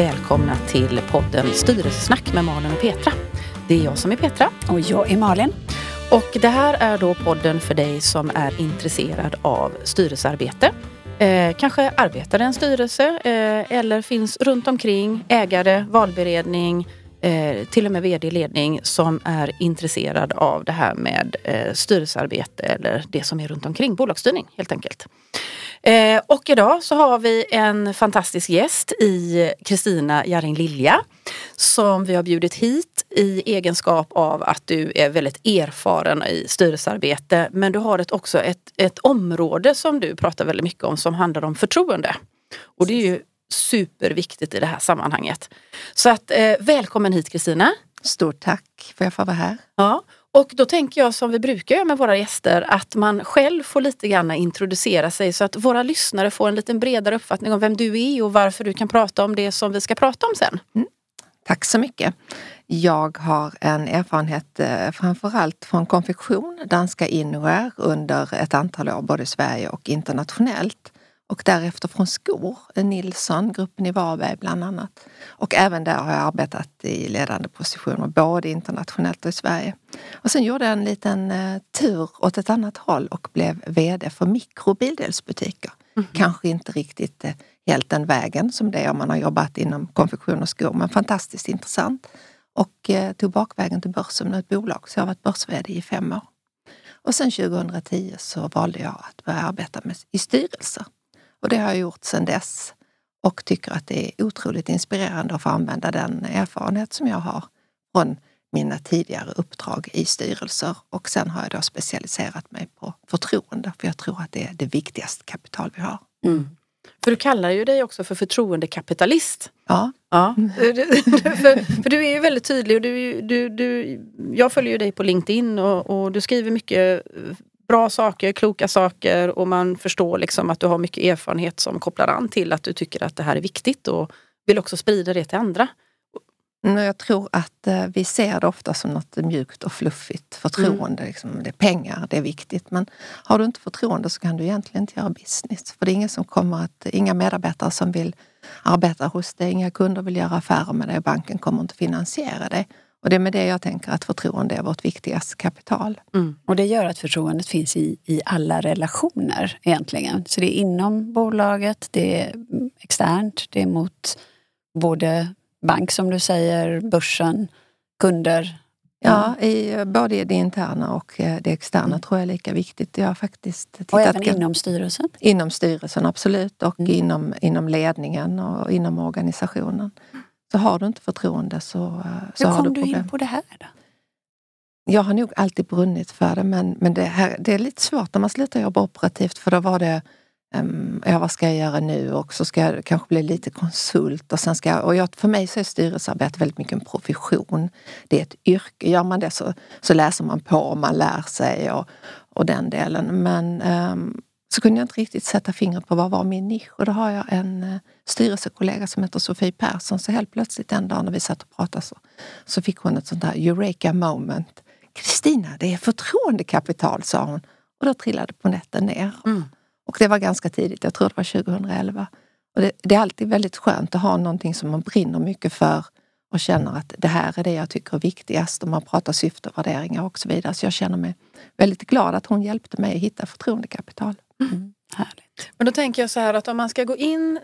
Välkomna till podden Styrelsesnack med Malin och Petra. Det är jag som är Petra. Och jag är Malin. Och det här är då podden för dig som är intresserad av styrelsearbete. Eh, kanske arbetar i en styrelse eh, eller finns runt omkring, ägare, valberedning, eh, till och med vd-ledning som är intresserad av det här med eh, styrelsearbete eller det som är runt omkring, bolagsstyrning helt enkelt. Eh, och idag så har vi en fantastisk gäst i Kristina Jarring Lilja som vi har bjudit hit i egenskap av att du är väldigt erfaren i styrelsearbete. Men du har ett, också ett, ett område som du pratar väldigt mycket om som handlar om förtroende. Och det är ju superviktigt i det här sammanhanget. Så att eh, välkommen hit Kristina. Stort tack för att jag får vara här. Ja, och då tänker jag som vi brukar göra med våra gäster att man själv får lite grann introducera sig så att våra lyssnare får en lite bredare uppfattning om vem du är och varför du kan prata om det som vi ska prata om sen. Mm. Tack så mycket. Jag har en erfarenhet eh, framförallt från konfektion, danska innerwear under ett antal år både i Sverige och internationellt och därefter från skor, Nilsson, gruppen i Varberg bland annat. Och även där har jag arbetat i ledande positioner, både internationellt och i Sverige. Och sen gjorde jag en liten eh, tur åt ett annat håll och blev VD för mikrobildelsbutiker. Mm. Kanske inte riktigt eh, helt den vägen som det är om man har jobbat inom konfektion och skor, men fantastiskt intressant. Och eh, tog bakvägen till börsen med ett bolag, så jag har varit börs-VD i fem år. Och sen 2010 så valde jag att börja arbeta med, i styrelser. Och det har jag gjort sedan dess och tycker att det är otroligt inspirerande att få använda den erfarenhet som jag har från mina tidigare uppdrag i styrelser. Och sen har jag då specialiserat mig på förtroende, för jag tror att det är det viktigaste kapital vi har. Mm. För du kallar ju dig också för förtroendekapitalist. Ja. ja. för, för, du är ju väldigt tydlig och du, du, du, jag följer ju dig på LinkedIn och, och du skriver mycket bra saker, kloka saker och man förstår liksom att du har mycket erfarenhet som kopplar an till att du tycker att det här är viktigt och vill också sprida det till andra. Jag tror att eh, vi ser det ofta som något mjukt och fluffigt. Förtroende, mm. liksom, det är pengar, det är viktigt. Men har du inte förtroende så kan du egentligen inte göra business. För det är ingen som kommer att, inga medarbetare som vill arbeta hos dig, inga kunder vill göra affärer med dig och banken kommer inte finansiera dig. Och det är med det jag tänker att förtroende är vårt viktigaste kapital. Mm. Och det gör att förtroendet finns i, i alla relationer egentligen. Så det är inom bolaget, det är externt, det är mot både bank som du säger, börsen, kunder. Ja, i, både det interna och eh, det externa mm. tror jag är lika viktigt. Jag har faktiskt tittat och även inom styrelsen? Inom styrelsen, absolut. Och mm. inom, inom ledningen och inom organisationen. Så har du inte förtroende så, eh, så har du problem. Hur kom du in på det här då? Jag har nog alltid brunnit för det men, men det, här, det är lite svårt när man slutar jobba operativt för då var det um, ja, vad ska jag göra nu och så ska jag kanske bli lite konsult och sen ska jag, och jag, för mig så är styrelsearbete väldigt mycket en profession. Det är ett yrke. Gör man det så, så läser man på och man lär sig och, och den delen. Men um, så kunde jag inte riktigt sätta fingret på vad var min nisch. Och då har jag en uh, styrelsekollega som heter Sofie Persson. Så helt plötsligt en dag när vi satt och pratade så, så fick hon ett sånt där eureka moment. Kristina, det är förtroendekapital, sa hon. Och då trillade på nätten ner. Mm. Och det var ganska tidigt, jag tror det var 2011. Och det, det, är alltid väldigt skönt att ha någonting som man brinner mycket för och känner att det här är det jag tycker är viktigast. Och man pratar syfte och värderingar och så vidare. Så jag känner mig väldigt glad att hon hjälpte mig att hitta förtroendekapital. Mm. Härligt. Men då tänker jag så här att om man ska gå in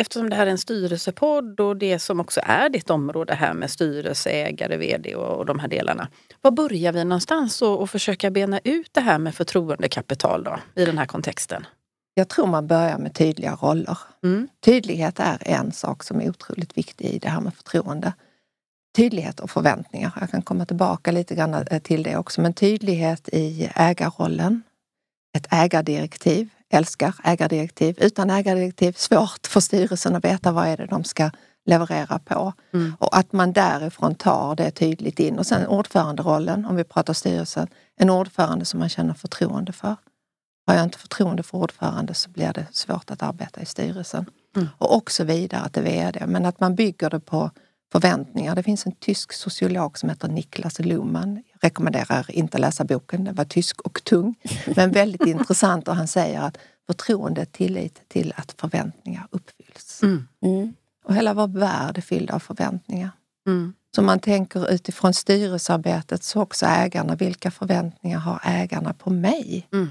eftersom det här är en styrelsepodd och det som också är ditt område här med styrelse, ägare, vd och, och de här delarna. Var börjar vi någonstans och, och försöka bena ut det här med förtroendekapital då, i den här kontexten? Jag tror man börjar med tydliga roller. Mm. Tydlighet är en sak som är otroligt viktig i det här med förtroende. Tydlighet och förväntningar. Jag kan komma tillbaka lite grann till det också. Men tydlighet i ägarrollen. Ett ägardirektiv älskar ägardirektiv. Utan ägardirektiv, svårt för styrelsen att veta vad är det de ska leverera på. Mm. Och att man därifrån tar det tydligt in. Och sen ordföranderollen, om vi pratar styrelsen, en ordförande som man känner förtroende för. Har jag inte förtroende för ordförande så blir det svårt att arbeta i styrelsen. Mm. Och också vidare till VD. Men att man bygger det på förväntningar. Det finns en tysk sociolog som heter Niklas Luhmann. Jag rekommenderar inte att läsa boken, den var tysk och tung. Men väldigt intressant och han säger att förtroende är tillit till att förväntningar uppfylls. Mm. Mm. Och hela vår värld är fylld av förväntningar. Mm. Så man tänker utifrån styrelsearbetet så också ägarna, vilka förväntningar har ägarna på mig Mm.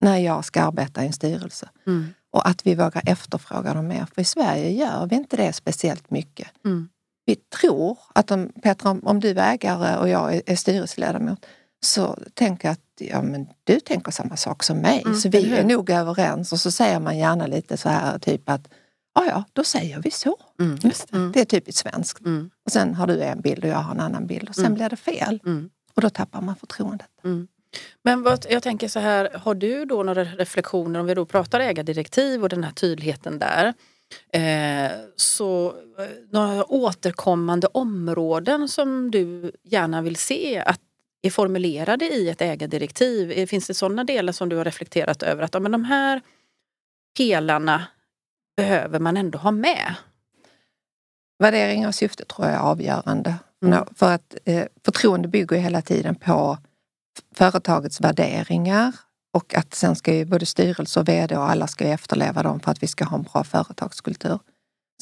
när jag ska arbeta i en styrelse? Mm. Och att vi vågar efterfråga dem mer. För i Sverige gör vi inte det speciellt mycket. Mm. Vi tror att om, Petra, om, du är ägare och jag är, styrelseledamot så tänker jag att ja, men du tänker samma sak som mig. Mm, så vi är nog överens. Och så säger man gärna lite så här typ att ja, ja, då säger vi så. Mm. Det. Mm. Det är typiskt svenskt. Mm. Och sen har du en bild och jag har en annan bild och sen Mm. blir det fel. Och då tappar man förtroendet. Men vad, jag tänker så här, har du då några reflektioner om vi då pratar ägardirektiv och den här tydligheten där. Eh, så eh, några återkommande områden som du gärna vill se att är formulerade i ett ägardirektiv. Eh, Finns det sådana delar som du har reflekterat över att ja, men de här pelarna behöver man ändå ha med? Värdering och syfte tror jag är avgörande. Mm. För att eh, förtroende bygger hela tiden på företagets värderingar och att sen ska ju både styrelse och vd och alla ska ju efterleva dem för att vi ska ha en bra företagskultur.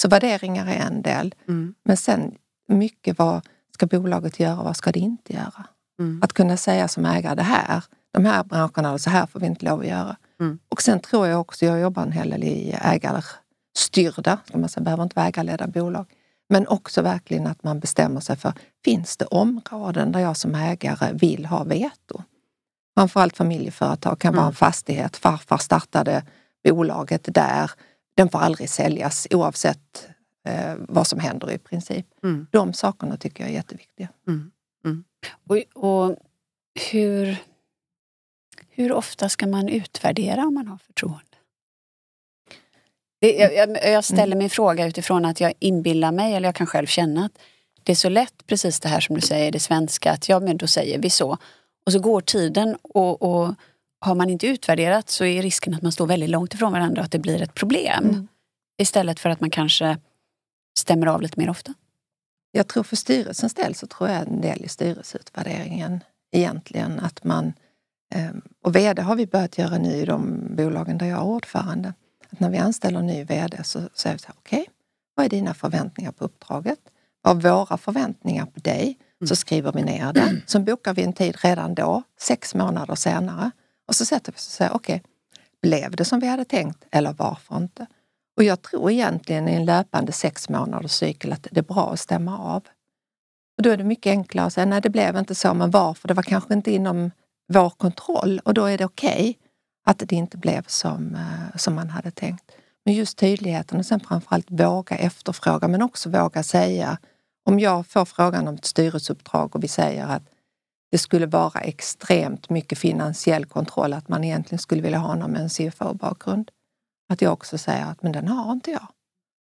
Så värderingar är en del. Mm. Men sen mycket vad ska bolaget göra och vad ska det inte göra? Mm. Att kunna säga som ägare, det här, de här branscherna, så här får vi inte lov att göra. Mm. Och sen tror jag också, jag jobbar en hel del i ägarstyrda, ska man säga, behöver inte vara ägarledda bolag. Men också verkligen att man bestämmer sig för, finns det områden där jag som ägare vill ha veto? Framförallt familjeföretag kan vara Mm. en fastighet, farfar startade bolaget där, den får aldrig säljas oavsett eh, vad som händer i princip. Mm. De sakerna tycker jag är jätteviktiga. Mm. Och, och hur, hur ofta ska man utvärdera om man har förtroende? Det, jag, jag, jag ställer min fråga utifrån att jag inbillar mig, eller jag kan själv känna att det är så lätt, precis det här som du säger, det svenska, att ja men då säger vi så. Och så går tiden och, och har man inte utvärderat så är risken att man står väldigt långt ifrån varandra och att det blir ett problem. Mm. Istället för att man kanske stämmer av lite mer ofta. Jag tror för styrelsens del så tror jag en del i styrelseutvärderingen egentligen att man, eh, och VD har vi börjat göra nu i de bolagen där jag är ordförande, att när vi anställer en ny VD så säger vi så här, okej, vad är dina förväntningar på uppdraget? Vad är våra förväntningar på dig? Så skriver vi ner det. Så bokar vi en tid redan då, sex månader senare. Och så sätter vi oss och säger, okej, blev det som vi hade tänkt eller varför inte? Och jag tror egentligen i en löpande sex månaders cykel att det är bra att stämma av. Och då är det mycket enklare att säga, nej det blev inte så, men varför? Det var kanske inte inom vår kontroll och då är det okej att det inte blev som, eh, som man hade tänkt. Men just tydligheten och sen framförallt våga efterfråga men också våga säga om jag får frågan om ett styrelseuppdrag och vi säger att det skulle vara extremt mycket finansiell kontroll, att man egentligen skulle vilja ha någon med en CFO-bakgrund. Att jag också säger att men den har inte jag.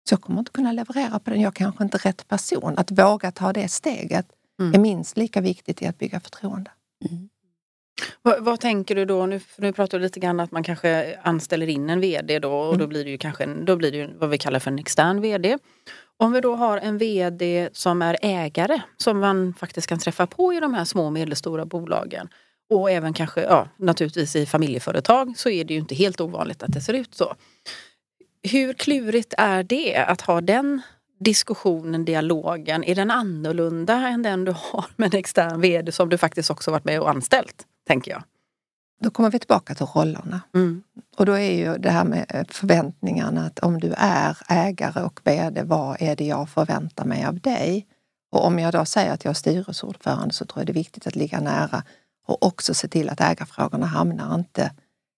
Så jag kommer inte kunna leverera på den. Jag kanske inte är rätt person. Att våga ta det steget Mm. är minst lika viktigt i att bygga förtroende. Vad, vad tänker du då? Nu, nu pratar du lite grann att man kanske anställer in en VD då och då blir det ju kanske en, då blir det vad vi kallar för en extern VD. Om vi då har en VD som är ägare som man faktiskt kan träffa på i de här små och medelstora bolagen och även kanske, ja naturligtvis i familjeföretag så är det ju inte helt ovanligt att det ser ut så. Hur klurigt är det att ha den diskussionen, dialogen, är den annorlunda än den du har med en extern VD som du faktiskt också varit med och anställt, tänker jag. Då kommer vi tillbaka till rollerna. Mm. Och då är ju det här med eh, förväntningarna att om du är ägare och VD, vad är det jag förväntar mig av dig? Och om jag då säger att jag är styrelseordförande så tror jag det är viktigt att ligga nära och också se till att ägarfrågorna hamnar inte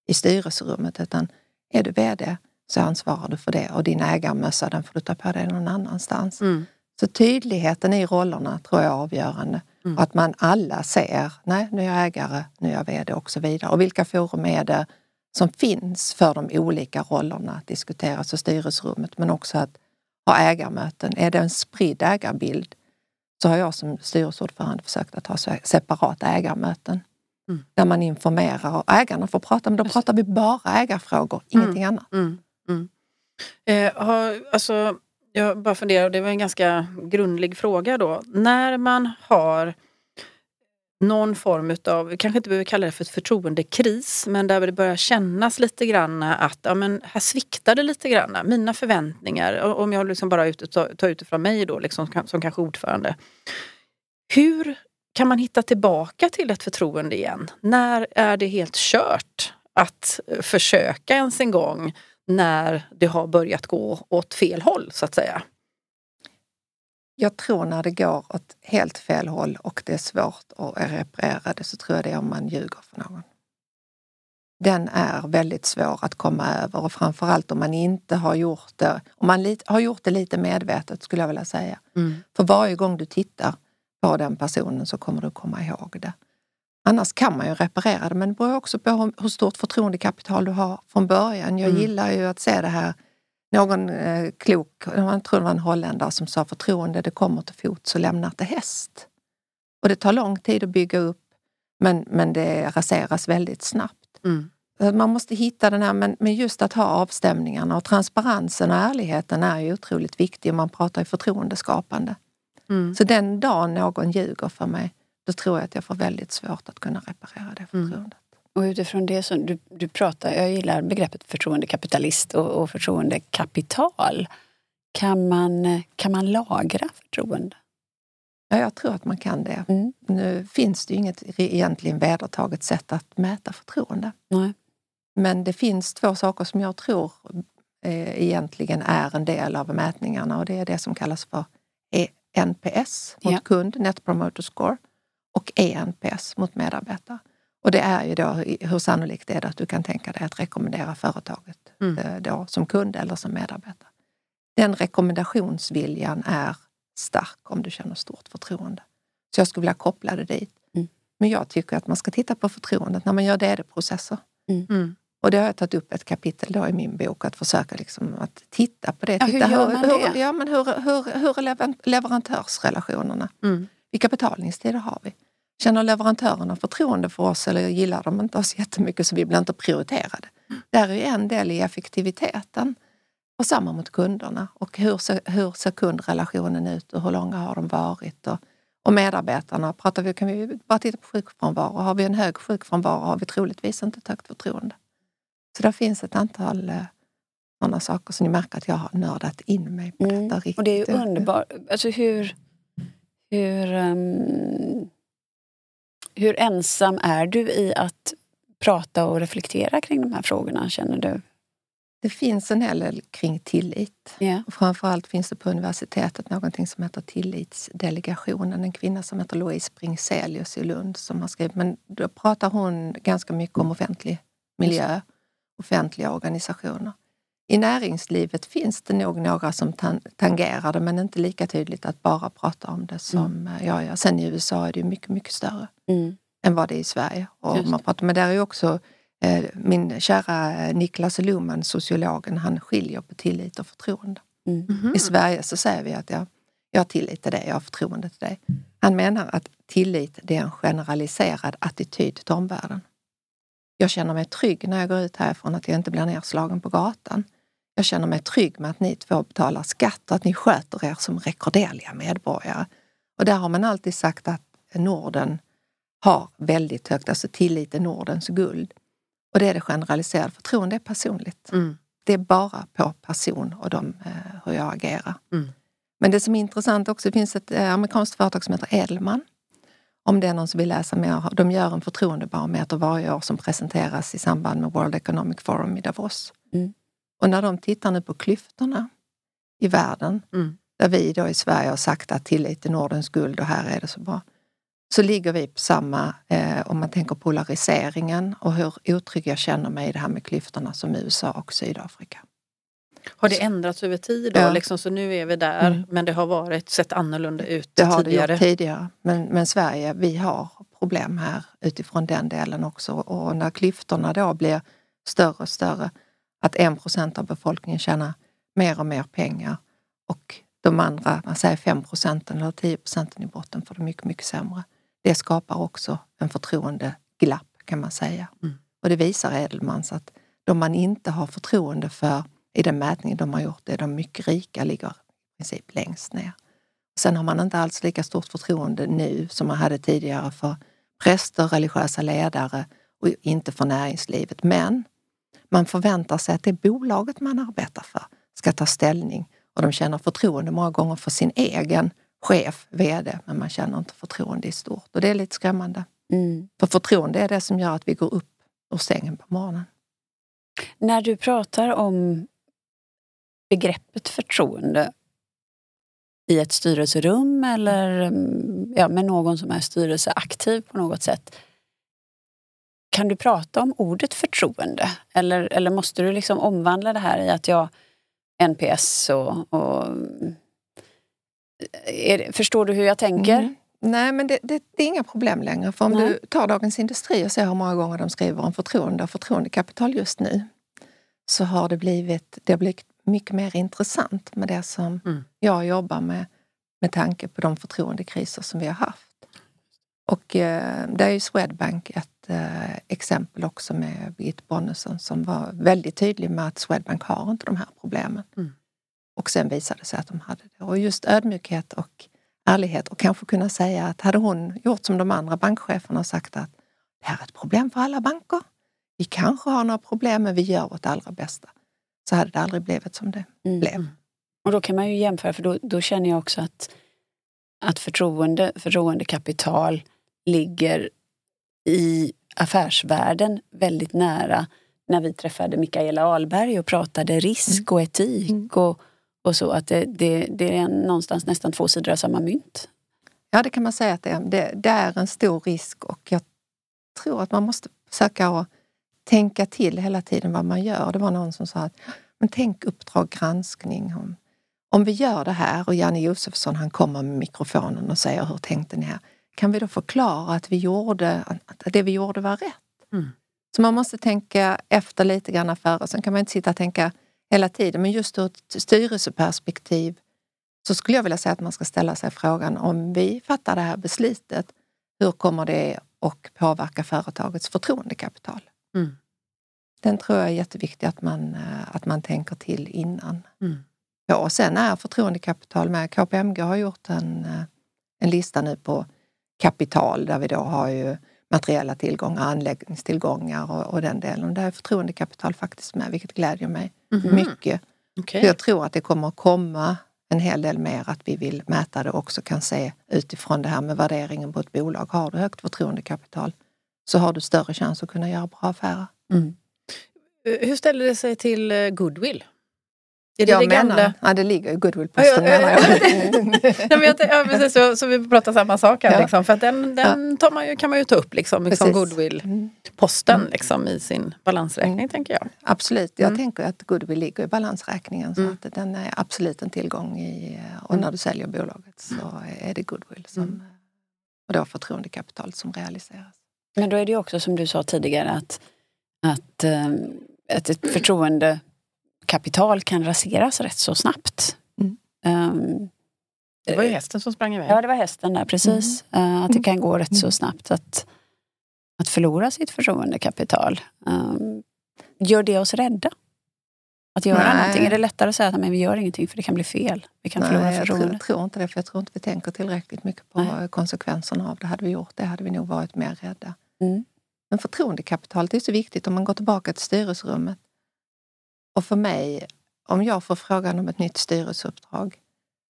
i styrelserummet utan är du VD så ansvarar du för det och din ägarmössa den får du ta på dig någon annanstans. Mm. Så tydligheten i rollerna tror jag är avgörande. Mm. Att man alla ser, nej nu är jag ägare, nu är jag VD och så vidare. Och vilka forum är det som finns för de olika rollerna att diskuteras i styrelserummet men också att ha ägarmöten. Är det en spridd ägarbild så har jag som styrelseordförande försökt att ha se- separata ägarmöten. Mm. Där man informerar och ägarna får prata, men då Just pratar vi bara ägarfrågor, ingenting annat. Mm. Mm. Eh, har, alltså, jag bara funderar, och det var en ganska grundlig fråga då. När man har någon form utav, vi kanske inte behöver kalla det för ett förtroendekris, men där det börjar kännas lite grann att ja, men här sviktar det lite grann. Mina förväntningar, om jag liksom bara tar, tar utifrån mig då, liksom, som kanske ordförande. Hur kan man hitta tillbaka till ett förtroende igen? När är det helt kört att försöka ens en gång när det har börjat gå åt fel håll så att säga? Jag tror när det går åt helt fel håll och det är svårt att reparera det så tror jag det är om man ljuger för någon. Den är väldigt svår att komma över och framförallt om man inte har gjort det, om man har gjort det lite medvetet skulle jag vilja säga. Mm. För varje gång du tittar på den personen så kommer du komma ihåg det. Annars kan man ju reparera det men det beror också på hur stort förtroendekapital du har från början. Jag mm. gillar ju att se det här någon eh, klok, jag tror det var en holländare som sa förtroende det kommer till fots och lämnar till häst. Och det tar lång tid att bygga upp men, men det raseras väldigt snabbt. Mm. Man måste hitta den här, men, men just att ha avstämningarna och transparensen och ärligheten är ju otroligt viktig om man pratar i förtroendeskapande. Mm. Så den dagen någon ljuger för mig, då tror jag att jag får väldigt svårt att kunna reparera det mm. förtroendet. Och utifrån det som du, du pratar, jag gillar begreppet förtroendekapitalist och, och förtroendekapital. Kan man, kan man lagra förtroende? Ja, jag tror att man kan det. Mm. Nu finns det ju inget egentligen vedertaget sätt att mäta förtroende. Nej. Men det finns två saker som jag tror eh, egentligen är en del av mätningarna och det är det som kallas för NPS mot ja. kund, Net Promoter Score, och ENPS mot medarbetare. Och det är ju då hur sannolikt är det att du kan tänka dig att rekommendera företaget mm. Eh, då, som kund eller som medarbetare. Den rekommendationsviljan är stark om du känner stort förtroende. Så jag skulle vilja koppla det dit. Mm. Men jag tycker att man ska titta på förtroendet när man gör DD-processer. Mm. mm. Och det har jag tagit upp ett kapitel då i min bok, att försöka liksom att titta på det. Ja, titta hur gör man hur, det? ja, men hur, hur, hur är leverantörsrelationerna? Mm. Vilka betalningstider har vi? Känner leverantörerna förtroende för oss eller gillar de inte oss jättemycket så vi blir inte prioriterade? Mm. Där är en del i effektiviteten. Och samma mot kunderna. Och hur ser, hur ser kundrelationen ut och hur långa har de varit? Och, och medarbetarna, pratar vi, kan vi bara titta på sjukfrånvaro. Har vi en hög sjukfrånvaro har vi troligtvis inte ett högt förtroende. Så det finns ett antal eh, sådana saker som ni märker att jag har nördat in mig på mm. detta. Riktigt. Och det är ju underbart. Alltså hur, hur, um, hur ensam är du i att prata och reflektera kring de här frågorna, känner du? Det finns en hel del kring tillit. Yeah. Och framförallt finns det på universitetet någonting som heter Tillitsdelegationen. En kvinna som heter Louise Bringselius i Lund som har skrivit, men då pratar hon ganska mycket om offentlig miljö offentliga organisationer. I näringslivet finns det nog några som tangerar det men inte lika tydligt att bara prata om det som mm. Eh, jag gör. Sen i USA är det mycket, mycket större mm. än vad det är i Sverige. Och man pratar, men där är också eh, min kära Niklas Luhmann, sociologen, han skiljer på tillit och förtroende. Mm. I Sverige så säger vi att jag, jag har tillit till dig, jag har förtroende till dig. Han menar att tillit det är en generaliserad attityd till omvärlden. Jag känner mig trygg när jag går ut härifrån att jag inte blir nerslagen på gatan. Jag känner mig trygg med att ni två betalar skatt och att ni sköter er som rekorderliga medborgare. Och där har man alltid sagt att Norden har väldigt högt, alltså tillit är Nordens guld. Och det är det generaliserade förtroende, är personligt. Mm. Det är bara på person och de, eh, hur jag agerar. Mm. Men det som är intressant också, det finns ett eh, amerikanskt företag som heter Edelman om det är någon som vill läsa mer. De gör en förtroendebarometer varje år som presenteras i samband med World Economic Forum i Davos. Mm. Och när de tittar nu på klyftorna i världen, mm. där vi då i Sverige har sagt att tillit är Nordens guld och här är det så bra. Så ligger vi på samma, eh, om man tänker polariseringen och hur otrygg jag känner mig i det här med klyftorna som USA och Sydafrika. Har det ändrats över tid då? Ja. Liksom, så nu är vi där mm. men det har varit sett annorlunda ut det har tidigare? Det gjort tidigare. Men, men Sverige, vi har problem här utifrån den delen också. Och när klyftorna då blir större och större, att en procent av befolkningen tjänar mer och mer pengar och de andra, man säger 5 procenten eller 10 procenten i botten får det mycket, mycket sämre. Det skapar också en förtroendeglapp kan man säga. Mm. Och det visar Edelmans att de man inte har förtroende för i den mätning de har gjort är de mycket rika ligger i princip längst ner. Sen har man inte alls lika stort förtroende nu som man hade tidigare för präster, religiösa ledare och inte för näringslivet. Men man förväntar sig att det bolaget man arbetar för ska ta ställning och de känner förtroende många gånger för sin egen chef, VD, men man känner inte förtroende i stort. Och det är lite skrämmande. Mm. För förtroende är det som gör att vi går upp ur sängen på morgonen. När du pratar om begreppet förtroende i ett styrelserum eller mm, ja, med någon som är styrelseaktiv på något sätt. Kan du prata om ordet förtroende? Eller, eller måste du liksom omvandla det här i att jag NPS och... och det, förstår du hur jag tänker? Mm. Nej, men det, det, det, är inga problem längre. För om Nej. du tar Dagens Industri och ser hur många gånger de skriver om förtroende och förtroendekapital just nu så har det blivit, det har blivit mycket mer intressant med det som mm. jag jobbar med med tanke på de förtroendekriser som vi har haft. Och eh, där är ju Swedbank ett eh, exempel också med Birgitte Bonnesen som var väldigt tydlig med att Swedbank har inte de här problemen. Mm. Och sen visade det sig att de hade det. Och just ödmjukhet och ärlighet och kanske kunna säga att hade hon gjort som de andra bankcheferna och sagt att det här är ett problem för alla banker. Vi kanske har några problem men vi gör vårt allra bästa. Så hade det aldrig blivit som det mm. blev. Och då kan man ju jämföra för då, då känner jag också att, att förtroende, förtroendekapital ligger i affärsvärlden väldigt nära när vi träffade Mikaela Ahlberg och pratade risk mm. och etik mm. och, och så. Att det, det, det är någonstans nästan två sidor av samma mynt. Ja, det kan man säga att det är. Det, det är en stor risk och jag tror att man måste försöka att tänka till hela tiden vad man gör. Det var någon som sa att men tänk Uppdrag granskning. Om, om vi gör det här och Janne Josefsson han kommer med mikrofonen och säger hur tänkte ni här? Kan vi då förklara att vi gjorde, att det vi gjorde var rätt? Mm. Så man måste tänka efter lite grann före. Sen kan man inte sitta och tänka hela tiden. Men just ur ett styrelseperspektiv så skulle jag vilja säga att man ska ställa sig frågan om vi fattar det här beslutet, hur kommer det att påverka företagets förtroendekapital? Mm. Den tror jag är jätteviktig att man, eh, att man tänker till innan. Mm. Ja, och sen är förtroendekapital med. KPMG har gjort en, eh, en lista nu på kapital där vi då har ju materiella tillgångar, anläggningstillgångar och, och den delen. Där är förtroendekapital faktiskt med, vilket glädjer mig mm. mycket. Okay. Jag tror att det kommer att komma en hel del mer att vi vill mäta det och också kan se utifrån det här med värderingen på ett bolag. Har du högt förtroendekapital så har du större chans att kunna göra bra affärer. Mm. Hur ställer det sig till eh, goodwill? Är det jag det menar, gamla? ja det ligger i goodwillposten ja, menar jag. Nej, men jag ja, precis, så, så vi pratar samma sak här. Ja. Liksom, för den, den tar man ju, kan man ju ta upp, liksom, liksom goodwill-posten mm. liksom, i sin balansräkning mm. tänker jag. Absolut, jag mm. tänker att goodwill ligger i balansräkningen så mm. att den är absolut en tillgång i, och när mm. du säljer bolaget så är det goodwill som, mm. och då förtroendekapital som realiseras. Men då är det också som du sa tidigare att, att um, ett förtroende kapital kan raseras rätt så snabbt. Mm. Um, det var ju hästen som sprang iväg. Ja, det var hästen där, precis. Mm. Uh, att det kan gå rätt så mm. snabbt att, att förlora sitt förtroendekapital. Um, gör det oss rädda? Att göra Nej. någonting? Är det lättare att säga att men vi gör ingenting för det kan bli fel? Vi kan Nej, förlora förtroendet? Jag tror, tror, inte det, för jag tror inte vi tänker tillräckligt mycket på Nej. konsekvenserna av det. Hade vi gjort det hade vi nog varit mer rädda. Mm. Men förtroendekapitalet är så viktigt om man går tillbaka till styrelserummet. Och för mig, om jag får frågan om ett nytt styrelseuppdrag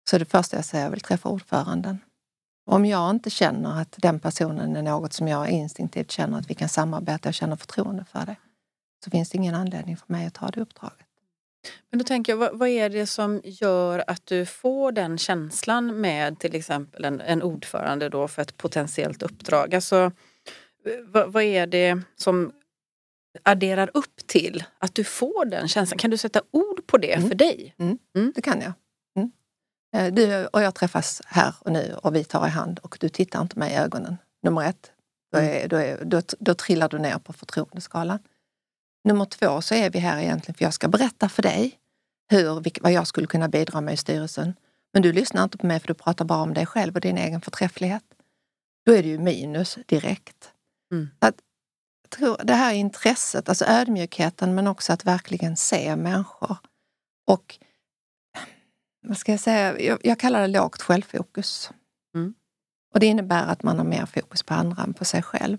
så är det första jag säger, jag vill träffa ordföranden. Om jag inte känner att den personen är något som jag instinktivt känner att vi kan samarbeta och känner förtroende för det, så finns det ingen anledning för mig att ta det uppdraget. Men då tänker jag, vad, vad är det som gör att du får den känslan med till exempel en, en ordförande då för ett potentiellt uppdrag? Alltså, vad, vad är det som adderar upp till att du får den känslan. Kan du sätta ord på det mm. för dig? Mm. Mm. Det kan jag. Mm. Eh, du och jag träffas här och nu och vi tar i hand och du tittar inte mig i ögonen. Nummer ett. Då, mm. är, då, är, då, då trillar du ner på förtroendeskalan. Nummer två så är vi här egentligen för jag ska berätta för dig hur, vad jag skulle kunna bidra med i styrelsen. Men du lyssnar inte på mig för du pratar bara om dig själv och din egen förträfflighet. Då är det ju minus direkt. Mm. Att tror det här intresset, alltså ödmjukheten men också att verkligen se människor. Och vad ska jag säga, jag, jag kallar det lågt självfokus. Mm. Och det innebär att man har mer fokus på andra än på sig själv.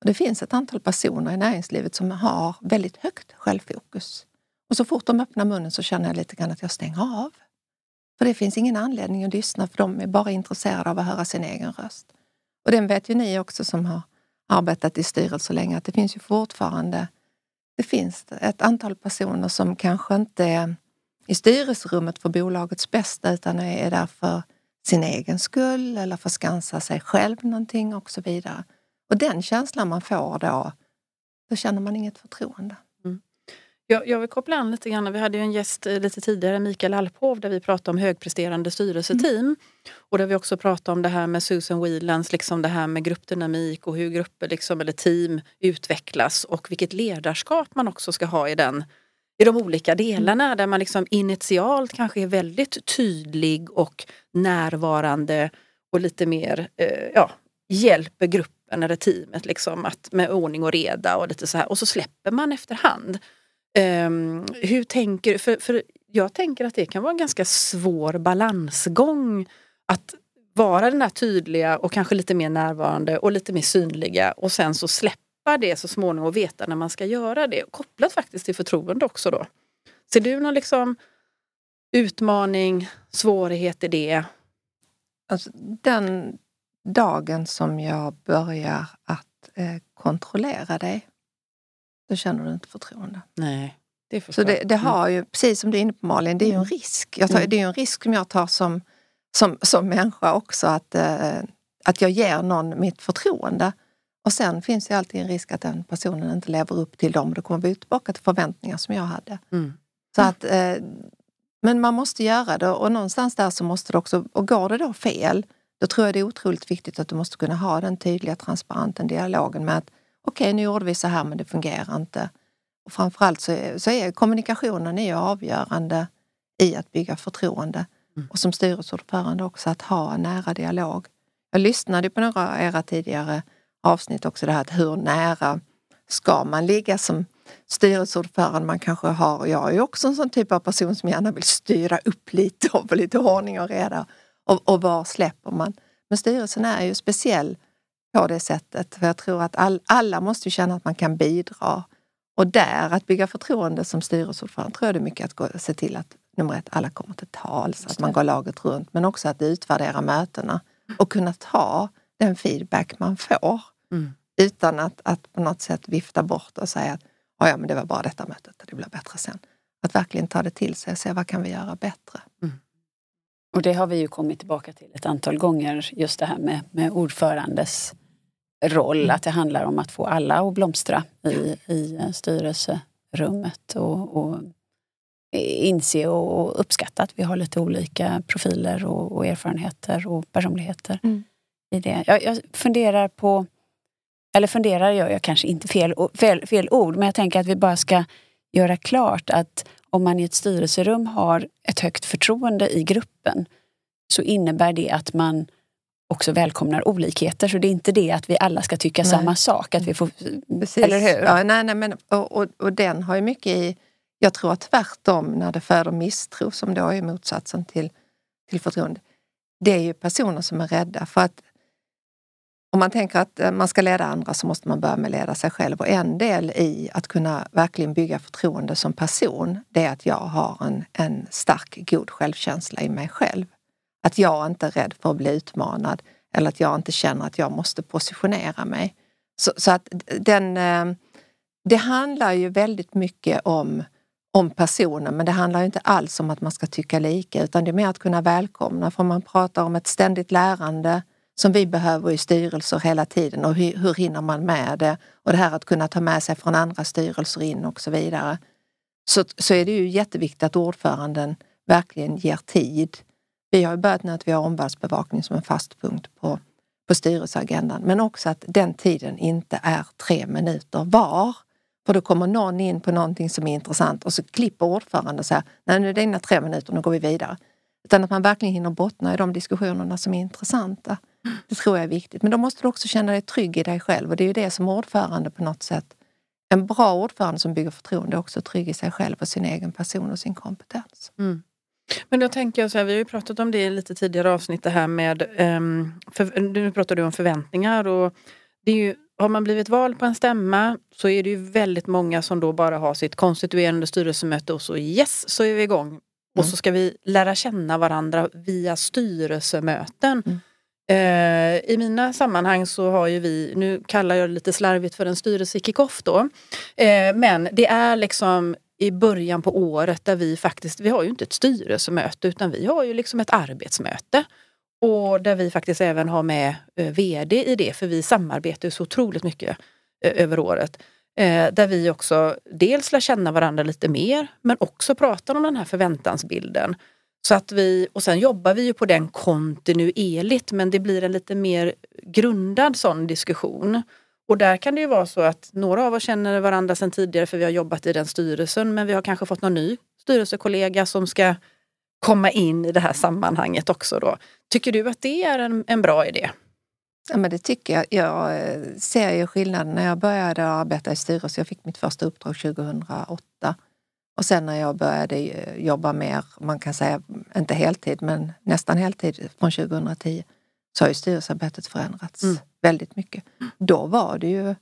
Och det finns ett antal personer i näringslivet som har väldigt högt självfokus. Och så fort de öppnar munnen så känner jag lite grann att jag stänger av. För det finns ingen anledning att lyssna för de är bara intresserade av att höra sin egen röst. Och den vet ju ni också som har arbetat i styrelser länge att det finns ju fortfarande det finns ett antal personer som kanske inte är i styrelserummet för bolagets bästa utan är där för sin egen skull eller för att skansa sig själv någonting och så vidare. Och den känslan man får då, då känner man inget förtroende. Jag, jag vill koppla an lite grann. Vi hade ju en gäst eh, lite tidigare, Mikael Alphov, där vi pratade om högpresterande styrelseteam. Mm. Och där vi också pratade om det här med Susan Whelans, liksom det här med gruppdynamik och hur grupper liksom, eller team utvecklas och vilket ledarskap man också ska ha i den i de olika delarna mm. där man liksom initialt kanske är väldigt tydlig och närvarande och lite mer eh, ja, hjälper gruppen eller teamet liksom att, med ordning och reda och lite så här. Och så släpper man efterhand. Um, hur tänker för, för jag tänker att det kan vara en ganska svår balansgång att vara den här tydliga och kanske lite mer närvarande och lite mer synliga och sen så släppa det så småningom och veta när man ska göra det. Kopplat faktiskt till förtroende också då. Ser du någon liksom utmaning, svårighet i det? Alltså, den dagen som jag börjar att eh, kontrollera dig då känner du inte förtroende. Nej, det Så det, det, har ju, precis som du är inne på Malin, det är ju en mm. risk. Jag tar, mm. Det är ju en risk som jag tar som, som, som människa också att, eh, att jag ger någon mitt förtroende. Och sen finns det alltid en risk att den personen inte lever upp till dem. Då kommer vi tillbaka till förväntningar som jag hade. Mm. Så att, eh, men man måste göra det och någonstans där så måste det också, och går det då fel, då tror jag det är otroligt viktigt att du måste kunna ha den tydliga transparenta dialogen med att okej okay, nu gjorde vi så här men det fungerar inte. Och framförallt så är, så är kommunikationen är avgörande i att bygga förtroende. Mm. Och som styrelseordförande också att ha en nära dialog. Jag lyssnade på några av era tidigare avsnitt också det här att hur nära ska man ligga som styrelseordförande? Man kanske har, jag är ju också en sån typ av person som gärna vill styra upp lite och få lite ordning och reda. Och, och var släpper man? Men styrelsen är ju speciell på det sättet. För jag tror att all, alla måste känna att man kan bidra. Och där, att bygga förtroende som styrelseordförande, tror jag det är mycket att gå, se till att nummer ett, alla kommer till tals, att man går laget runt. Men också att utvärdera mötena och kunna ta den feedback man får. Mm. Utan att, att på något sätt vifta bort och säga att ja, men det var bara detta mötet, det blir bättre sen. Att verkligen ta det till sig och se vad kan vi göra bättre. Mm. Och det har vi ju kommit tillbaka till ett antal gånger, just det här med, med ordförandes roll. Mm. Att det handlar om att få alla att blomstra i, i styrelserummet och, och inse och uppskatta att vi har lite olika profiler och, och erfarenheter och personligheter mm. i det. Jag, jag, funderar på, eller funderar gör jag kanske inte fel, fel, fel ord, men jag tänker att vi bara ska göra klart att om man i ett styrelserum har ett högt förtroende i gruppen så innebär det att man också välkomnar olikheter. Så det är inte det att vi alla ska tycka nej. samma sak. Att vi får, Precis. Eller hur? Ja, nej, nej, men, och, och, och, den har ju mycket i, jag tror att tvärtom när det föder misstro som då är motsatsen till, till förtroende. Det är ju personer som är rädda för att om man tänker att eh, man ska leda andra så måste man börja med att leda sig själv. Och en del i att kunna verkligen bygga förtroende som person, det är att jag har en, en stark, god självkänsla i mig själv. Att jag inte är rädd för att bli utmanad eller att jag inte känner att jag måste positionera mig. Så, så att den, eh, det handlar ju väldigt mycket om, om personen men det handlar inte alls om att man ska tycka lika utan det är mer att kunna välkomna. För man pratar om ett ständigt lärande som vi behöver i styrelser hela tiden och hur, hur hinner man med det? Och det här att kunna ta med sig från andra styrelser in och så vidare. Så, så är det ju jätteviktigt att ordföranden verkligen ger tid. Vi har ju börjat nu att vi har omvärldsbevakning som en fast punkt på, på styrelseagendan. Men också att den tiden inte är tre minuter var. För då kommer någon in på någonting som är intressant och så klipper ordföranden och säger nej nu är det dina tre minuter, nu går vi vidare. Utan att man verkligen hinner bottna i de diskussionerna som är intressanta. Det tror jag är viktigt. Men då måste du också känna dig trygg i dig själv och det är ju det som ordförande på något sätt. En bra ordförande som bygger förtroende är också trygg i sig själv och sin egen person och sin kompetens. Mm. Men då tänker jag så här, vi har ju pratat om det i lite tidigare avsnitt det här med, um, för, nu pratar du om förväntningar och det är ju, har man blivit vald på en stämma så är det ju väldigt många som då bara har sitt konstituerande styrelsemöte och så yes, så är vi igång. Mm. Och så ska vi lära känna varandra via styrelsemöten. Mm. Eh, I mina sammanhang så har ju vi, nu kallar jag det lite slarvigt för en styrelsekickoff då. Eh, men det är liksom i början på året där vi faktiskt, vi har ju inte ett styrelsemöte utan vi har ju liksom ett arbetsmöte. Och där vi faktiskt även har med eh, VD i det för vi samarbetar så otroligt mycket över året. Där vi också dels lär känna varandra lite mer men också pratar om den här förväntansbilden. Så att vi, och sen jobbar vi ju på den kontinuerligt men det blir en lite mer grundad sån diskussion. Och där kan det ju vara så att några av oss känner varandra sedan tidigare för vi har jobbat i den styrelsen men vi har kanske fått någon ny styrelsekollega som ska komma in i det här sammanhanget också. Då. Tycker du att det är en, en bra idé? Ja, men det tycker jag. Jag eh, ser ju skillnaden när jag började arbeta i styrelse. Jag fick mitt första uppdrag 2008. Och sen när jag började eh, jobba mer, man kan säga inte heltid, men nästan heltid från 2010 så har ju styrelsearbetet förändrats mm. väldigt mycket. Då var det ju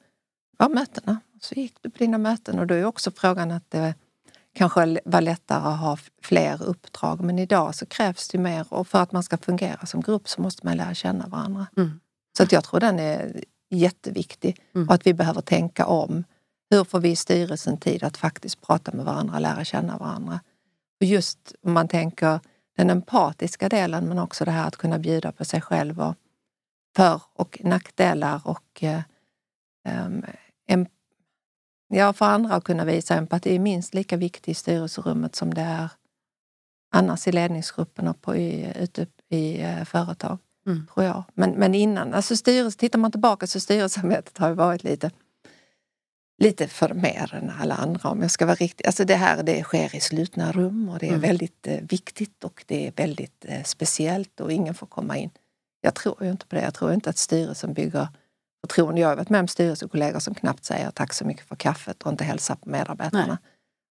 var mötena. Så gick du på dina möten och då är också frågan att det kanske var lättare att ha fler uppdrag. Men idag så krävs det mer och för att man ska fungera som grupp så måste man lära känna varandra. Mm. Så att jag tror den är jätteviktig mm. och att vi behöver tänka om. Hur får vi i styrelsen tid att faktiskt prata med varandra, lära känna varandra? Och just om man tänker den empatiska delen men också det här att kunna bjuda på sig själv och för och nackdelar och eh, um, ja, för andra att kunna visa empati är minst lika viktigt i styrelserummet som det är annars i ledningsgruppen och på, i, ute i eh, företag. Mm. Tror jag. Men, men innan, alltså styrelse, tittar man tillbaka så styrelsearbetet har ju varit lite lite för mer än alla andra om jag ska vara riktig. Alltså det här det sker i slutna rum och det är mm. väldigt eh, viktigt och det är väldigt eh, speciellt och ingen får komma in. Jag tror ju inte på det. Jag tror inte att styrelsen bygger förtroende. Jag har varit med om styrelsekollegor som knappt säger tack så mycket för kaffet och inte hälsar på medarbetarna. Nej.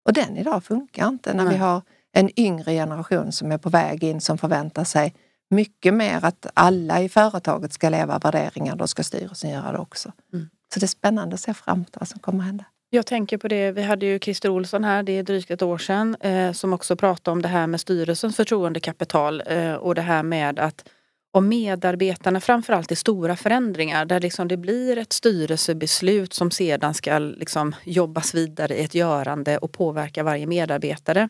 Och den idag funkar inte när Nej. vi har en yngre generation som är på väg in som förväntar sig mycket mer att alla i företaget ska leva värderingar, då ska styrelsen göra det också. Mm. Så det är spännande att se framåt vad som kommer att hända. Jag tänker på det, vi hade ju Christer Olsson här, det är drygt ett år sedan, eh, som också pratade om det här med styrelsens förtroendekapital eh, och det här med att om medarbetarna, framförallt i stora förändringar där liksom det blir ett styrelsebeslut som sedan ska liksom jobbas vidare i ett görande och påverka varje medarbetare.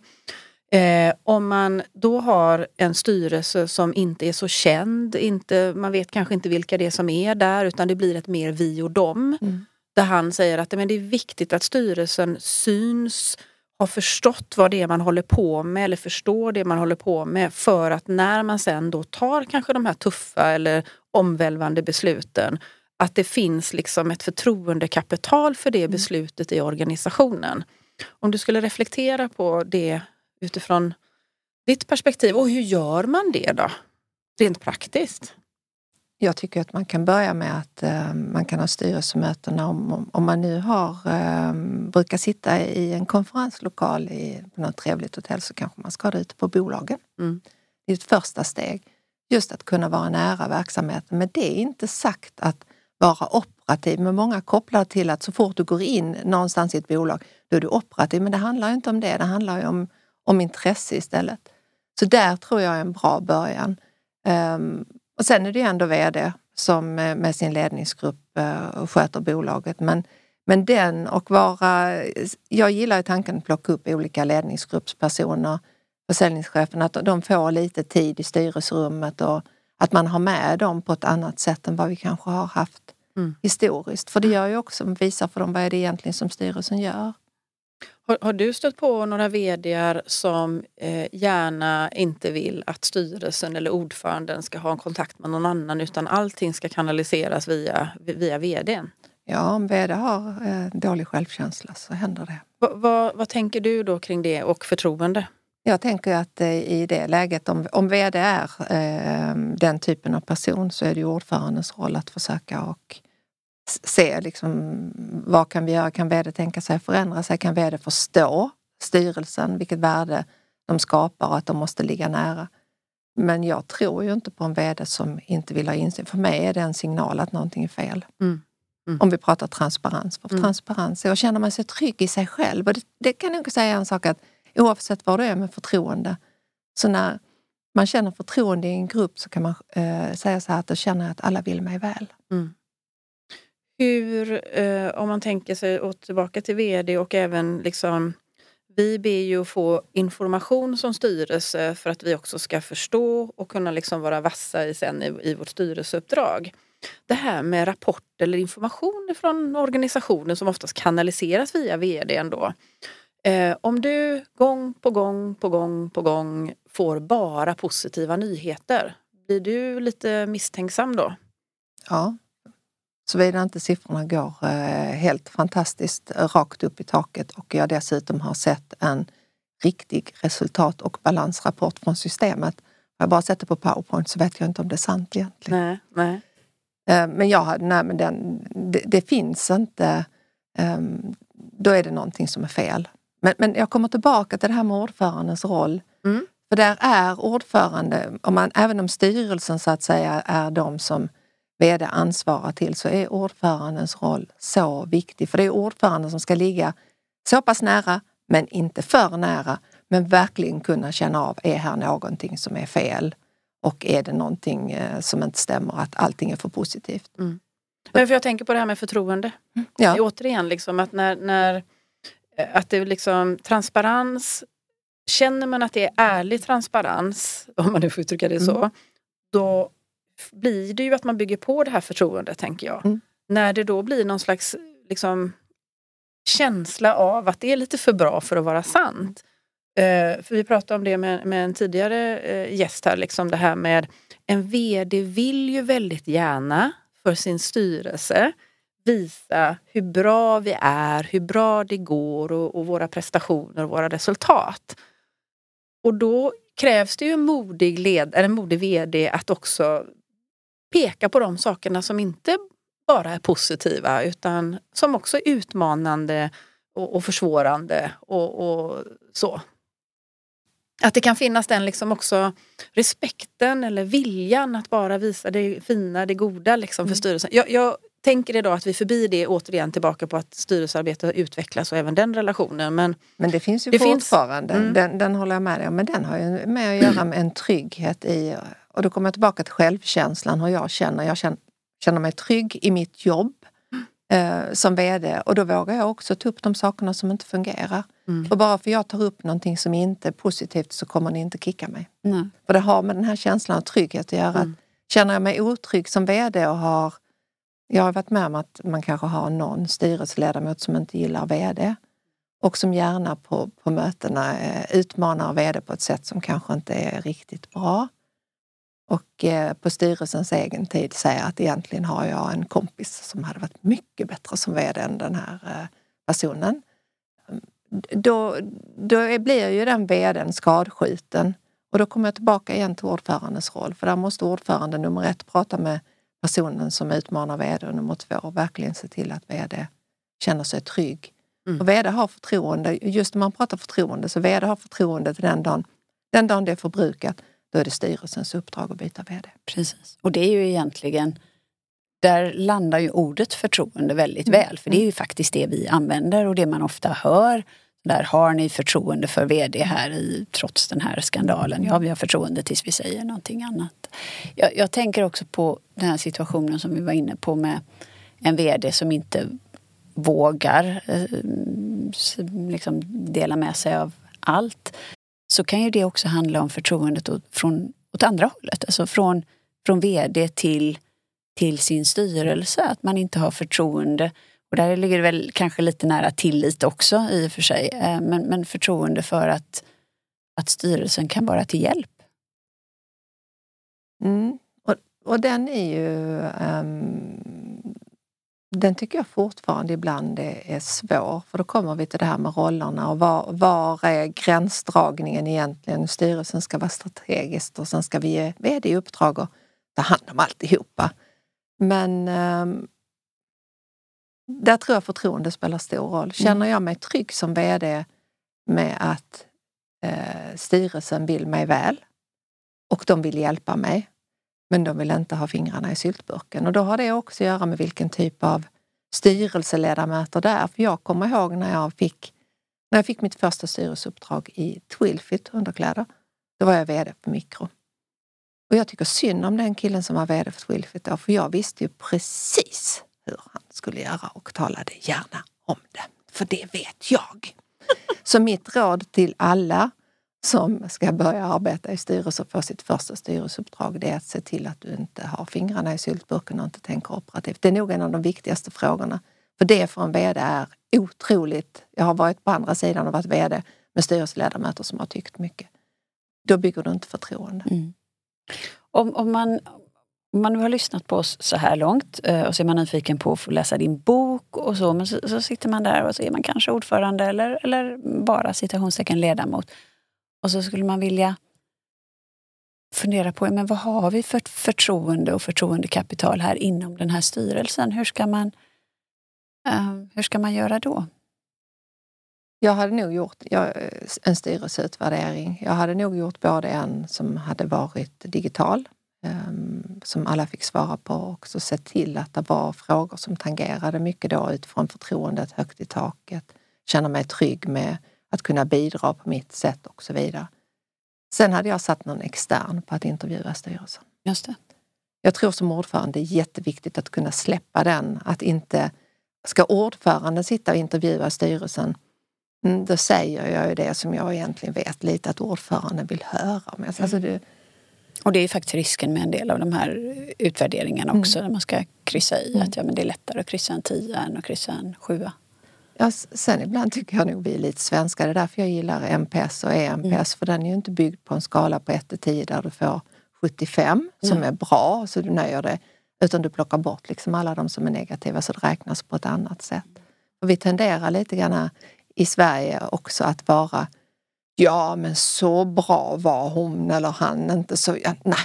Eh, om man då har en styrelse som inte är så känd, inte, man vet kanske inte vilka det är som är där utan det blir ett mer vi och dem. Mm. Där han säger att men det är viktigt att styrelsen syns, har förstått vad det är man håller på med eller förstår det man håller på med för att när man sen då tar kanske de här tuffa eller omvälvande besluten att det finns liksom ett förtroendekapital för det mm. beslutet i organisationen. Om du skulle reflektera på det utifrån ditt perspektiv och hur gör man det då? Rent praktiskt? Jag tycker att man kan börja med att eh, man kan ha styrelsemötena om, om man nu har, eh, brukar sitta i en konferenslokal i, på något trevligt hotell så kanske man ska ha det ute på bolagen. Mm. Det är ett första steg. Just att kunna vara nära verksamheten. Men det är inte sagt att vara operativ. Men många kopplar till att så fort du går in någonstans i ett bolag, då är du operativ. Men det handlar inte om det. Det handlar ju om, om intresse istället. Så där tror jag är en bra början. Um, och sen är det ju ändå VD som eh, med sin ledningsgrupp uh, sköter bolaget. Men, men den och vara... Jag gillar tanken att plocka upp olika ledningsgruppspersoner, försäljningschefen, att de får lite tid i styrelserummet och att man har med dem på ett annat sätt än vad vi kanske har haft mm. historiskt. För det gör ju också, visar för dem vad är det egentligen som styrelsen gör. Har, har, du stött på några vd som eh, gärna inte vill att styrelsen eller ordföranden ska ha en kontakt med någon annan utan allting ska kanaliseras via, via vdn? Ja, om vd har eh, dålig självkänsla så händer det. Va, va, vad tänker du då kring det och förtroende? Jag tänker att eh, i det läget, om, om vd är eh, den typen av person så är det ordförandens roll att försöka och se liksom, vad kan vi göra? Kan vd tänka sig förändra sig? Kan vd förstå styrelsen? Vilket värde de skapar och att de måste ligga nära. Men jag tror ju inte på en VD som inte vill ha insyn. För mig är det en signal att någonting är fel. Mm. Mm. Om vi pratar transparens. För Mm. transparens är att känna man sig trygg i sig själv. Och det, det kan jag nog säga en sak att oavsett vad det är med förtroende. Så när man känner förtroende i en grupp så kan man eh, säga så här att då känner jag att alla vill mig väl. Hur, eh, om man tänker sig och tillbaka till VD och även liksom vi ber ju att få information som styrelse för att vi också ska förstå och kunna liksom vara vassa i, sen i, i vårt styrelseuppdrag. Det här med rapport eller information från organisationen som oftast kanaliseras via VD ändå. Eh, om du gång på gång på gång på gång får bara positiva nyheter, blir du lite misstänksam då? Ja. Såvida inte siffrorna går eh, helt fantastiskt rakt upp i taket och jag dessutom har sett en riktig resultat och balansrapport från systemet. Har jag bara sett det på powerpoint så vet jag inte om det är sant egentligen. Nej, nej. Eh, Men jag hade, nej men den, det, det finns inte, ehm, då är det någonting som är fel. Men, men jag kommer tillbaka till det här med ordförandens roll. Mm. För där är ordförande, om man, även om styrelsen så att säga är de som VD ansvarar till så är ordförandens roll så viktig. För det är ordföranden som ska ligga så pass nära men inte för nära. Men verkligen kunna känna av, är här någonting som är fel? Och är det någonting eh, som inte stämmer, att allting är för positivt? Men för jag tänker på det här med förtroende. Ja. Återigen, liksom, att när, när eh, att det liksom transparens, känner man att det är ärlig transparens, om man nu får uttrycka det så, Mm. då blir det ju att man bygger på det här förtroendet, tänker jag. Mm. När det då blir någon slags liksom, känsla av att det är lite för bra för att vara sant. Eh, för vi pratade om det med, med en tidigare eh, gäst här, liksom det här med en VD vill ju väldigt gärna för sin styrelse visa hur bra vi är, hur bra det går och, och våra prestationer och våra resultat. Och då krävs det ju en modig, led, eller en modig VD att också peka på de sakerna som inte bara är positiva utan som också är utmanande och, och försvårande och, och så. Att det kan finnas den liksom också respekten eller viljan att bara visa det fina, det goda liksom för Mm. styrelsen. Jag, jag tänker idag att vi förbi det återigen tillbaka på att styrelsearbetet utvecklas och även den relationen. Men Men det finns ju Det finns. fortfarande, Mm. den, den håller jag med dig om, men den har ju med att göra med en trygghet i, och då kommer jag tillbaka till självkänslan, hur jag känner. Jag känner, känner mig trygg i mitt jobb eh, som VD och då vågar jag också ta upp de sakerna som inte fungerar. Mm. Och bara för jag tar upp någonting som inte är positivt så kommer ni inte kicka mig. Nej. För det har med den här känslan av trygghet att göra. Mm. Att känner jag mig otrygg som VD och har... Jag har varit med om att man kanske har någon styrelseledamot som inte gillar VD och som gärna på, på mötena eh, utmanar VD på ett sätt som kanske inte är riktigt bra. Och eh, på styrelsens egen tid säger att egentligen har jag en kompis som hade varit mycket bättre som VD än den här eh, personen. Då, då är- blir ju den VDn skadskjuten och då kommer jag tillbaka igen till ordförandens roll. För där måste ordföranden nummer ett prata med personen som utmanar VD och nummer två verkligen se till att VD känner sig trygg. Mm. Och VD har förtroende, just när man pratar förtroende, så VD har förtroende till den dagen, den dagen det är förbrukat, då är det styrelsens uppdrag att byta VD. Precis. Och det är ju egentligen, där landar ju ordet förtroende väldigt Mm. väl. För det är ju faktiskt det vi använder och det man ofta hör. Där har ni förtroende för VD här i, trots den här skandalen. Ja, vi har förtroende tills vi säger någonting annat. Jag, jag tänker också på den här situationen som vi var inne på med en VD som inte vågar eh, liksom dela med sig av allt. Så kan ju det också handla om förtroendet åt, från, åt andra hållet. Alltså från, från VD till, till sin styrelse. Att man inte har förtroende. Och där ligger det väl kanske lite nära tillit också i och för sig. Eh, men, men förtroende för att, att styrelsen kan vara till hjälp. Mm. Och, och den är ju... um den tycker jag fortfarande ibland är, är svår. För då kommer vi till det här med rollerna och var, var är gränsdragningen egentligen? Styrelsen ska vara strategiskt och sen ska vi ge VD i uppdrag att ta hand om alltihopa. Men ehm, där tror jag förtroende spelar stor roll. Känner jag mig trygg som VD med att eh, styrelsen vill mig väl och de vill hjälpa mig. Men de vill inte ha fingrarna i syltburken och då har det också att göra med vilken typ av styrelseledamöter det är. För jag kommer ihåg när jag fick, när jag fick mitt första styrelseuppdrag i Twilfit underkläder. Då var jag VD på Mikro. Och jag tycker synd om den killen som var VD för Twilfit då, för jag visste ju precis hur han skulle göra och talade gärna om det. För det vet jag. Så mitt råd till alla som ska börja arbeta i styrelse och få sitt första styrelseuppdrag, det är att se till att du inte har fingrarna i syltburken och inte tänker operativt. Det är nog en av de viktigaste frågorna. För det för en VD är otroligt. Jag har varit på andra sidan och varit VD med styrelseledamöter som har tyckt mycket. Då bygger du inte förtroende. Mm. Om, om, man, om man nu har lyssnat på oss så här långt eh, och så är man nyfiken på att få läsa din bok och så, men så, så sitter man där och så är man kanske ordförande eller, eller bara citationstecken ledamot. Och så skulle man vilja fundera på men vad har vi för förtroende och förtroendekapital här inom den här styrelsen. Hur ska man, uh, hur ska man göra då? Jag hade nog gjort eh, en styrelseutvärdering. Jag hade nog gjort både en som hade varit digital, ehm, som alla fick svara på och också sett till att det var frågor som tangerade mycket då utifrån förtroendet högt i taket, känna mig trygg med att kunna bidra på mitt sätt och så vidare. Sen hade jag satt någon extern på att intervjua styrelsen. Just det. Jag tror som ordförande det är jätteviktigt att kunna släppa den. Att inte, ska ordföranden sitta och intervjua styrelsen, mm, då säger jag ju det som jag egentligen vet lite att ordföranden vill höra. Men alltså det, och det är faktiskt risken med en del av de här utvärderingarna också, mm. när man ska kryssa i mm. att ja, men det är lättare att kryssa en tia än att kryssa en sjua. Ja, sen ibland tycker jag nog vi är lite svenska. Det är därför jag gillar MPS och EMPS. Mm. För den är ju inte byggd på en skala på 1 till 10 där du får 75 som mm. är bra, så du nöjer dig. Utan du plockar bort liksom alla de som är negativa så det räknas på ett annat sätt. Och vi tenderar lite grann i Sverige också att vara Ja men så bra var hon eller han inte så, ja, nej.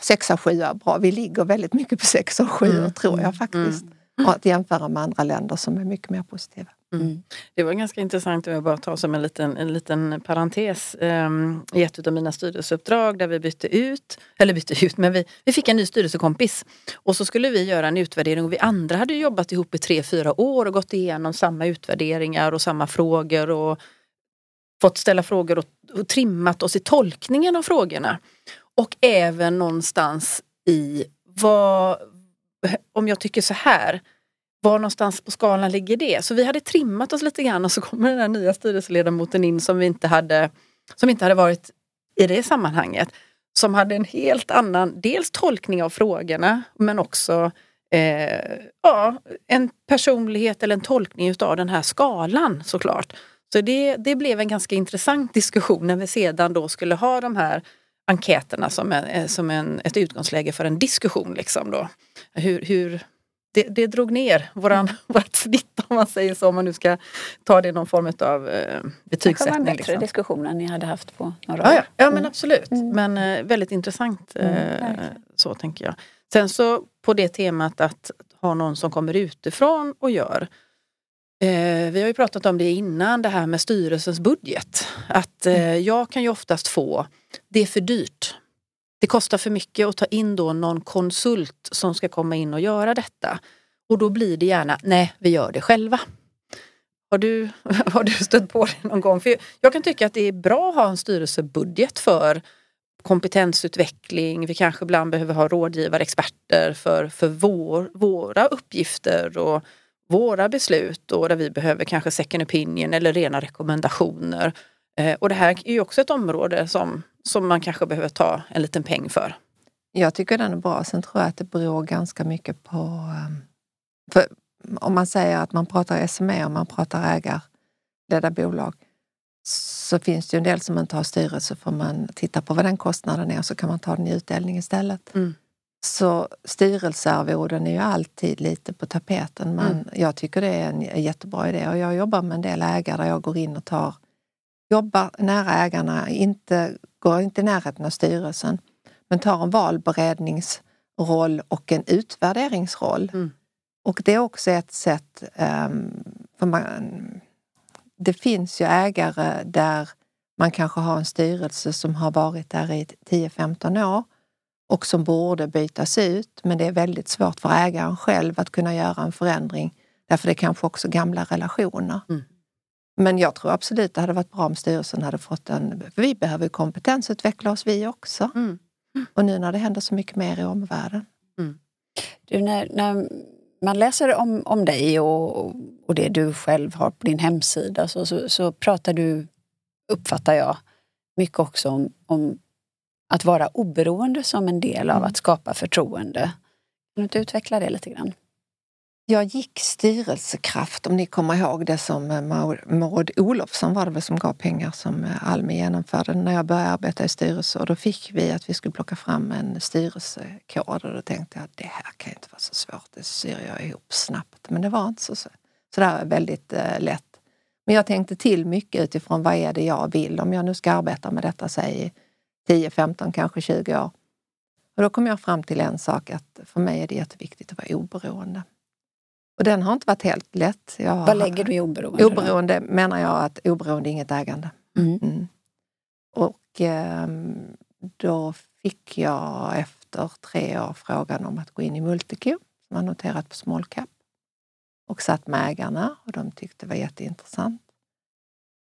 Sexa, sjua, bra. Vi ligger väldigt mycket på sexa och sjua mm. tror jag faktiskt. Mm. Och att jämföra med andra länder som är mycket mer positiva. Mm. mm. Det var ganska intressant, jag bara ta som en liten, en liten parentes, um, i ett av mina styrelseuppdrag där vi bytte ut, eller bytte ut, men vi, vi fick en ny styrelsekompis. Och så skulle vi göra en utvärdering och vi andra hade jobbat ihop i tre, fyra år och gått igenom samma utvärderingar och samma frågor och fått ställa frågor och, och trimmat oss i tolkningen av frågorna. Och även någonstans i vad, Eh, om jag tycker så här, var någonstans på skalan ligger det? Så vi hade trimmat oss lite grann och så kommer den här nya styrelseledamoten in som vi inte hade, som inte hade varit i det sammanhanget. Som hade en helt annan, dels tolkning av frågorna men också eh, ja, en personlighet eller en tolkning utav den här skalan såklart. Så det, det blev en ganska intressant diskussion när vi sedan då skulle ha de här enkäterna som, en, eh, som en, ett utgångsläge för en diskussion. Liksom då. Hur, hur, det, det drog ner våran, mm. vårt snitt om man säger så, om man nu ska ta det i någon form av eh, betygssättning. Det var en bättre liksom. diskussion än ni hade haft på några år. Ja, ja, ja men mm. absolut. Mm. Men eh, väldigt intressant eh, mm, så tänker jag. Sen så på det temat att ha någon som kommer utifrån och gör. Eh, vi har ju pratat om det innan, det här med styrelsens budget. Att eh, mm. jag kan ju oftast få, det är för dyrt. Det kostar för mycket att ta in då någon konsult som ska komma in och göra detta. Och då blir det gärna, nej vi gör det själva. Har du, har du stött på det någon gång? För jag kan tycka att det är bra att ha en styrelsebudget för kompetensutveckling. Vi kanske ibland behöver ha rådgivare, experter för, för vår, våra uppgifter och våra beslut och där vi behöver kanske second opinion eller rena rekommendationer. Eh, och det här är ju också ett område som, som man kanske behöver ta en liten peng för. Jag tycker den är bra. Sen tror jag att det beror ganska mycket på... Ehm, om man säger att man pratar SME och man pratar ägarledda bolag så finns det ju en del som inte har styrelse för man tittar på vad den kostnaden är och så kan man ta den i utdelning istället. Mm. Så styrelsearvoden är ju alltid lite på tapeten. Men mm. jag tycker det är en jättebra idé och jag jobbar med en del ägare där jag går in och tar jobbar nära ägarna, inte, går inte i närheten av styrelsen men tar en valberedningsroll och en utvärderingsroll. Mm. Och det är också ett sätt, um, för man, det finns ju ägare där Man kanske har en styrelse som har varit där i 10-15 år och som borde bytas ut. Men det är väldigt svårt för ägaren själv att kunna göra en förändring. Därför det är kanske också gamla relationer. Mm. Men jag tror absolut det hade varit bra om styrelsen hade fått en... För vi behöver kompetensutveckla oss vi också. Mm. Och nu när det händer så mycket mer i omvärlden. Mm. Du, när, när man läser om, om dig och, och det du själv har på din hemsida så, så, så pratar du, uppfattar jag, mycket också om, om att vara oberoende som en del av mm. att skapa förtroende. Kan du inte utveckla det lite grann? Jag gick styrelsekraft, om ni kommer ihåg det som eh, Maud Olofsson var det väl som gav pengar som eh, Almi genomförde när jag började arbeta i styrelse. Och då fick vi att vi skulle plocka fram en styrelsekod och då tänkte jag det här kan inte vara så svårt, det syr jag ihop snabbt. Men det var inte så. Så det var väldigt eh, lätt. Men jag tänkte till mycket utifrån vad är det jag vill om jag nu ska arbeta med detta, säg 10, 15, kanske 20 år. Och då kom jag fram till en sak att för mig är det jätteviktigt att vara oberoende. Och den har inte varit helt lätt. Jag Vad lägger du i oberoende? Oberoende då? menar jag att oberoende är inget ägande. Mm. Mm. Och eh, då fick jag efter tre år frågan om att gå in i Multico som har noterat på small cap. Och satt med ägarna och de tyckte det var jätteintressant.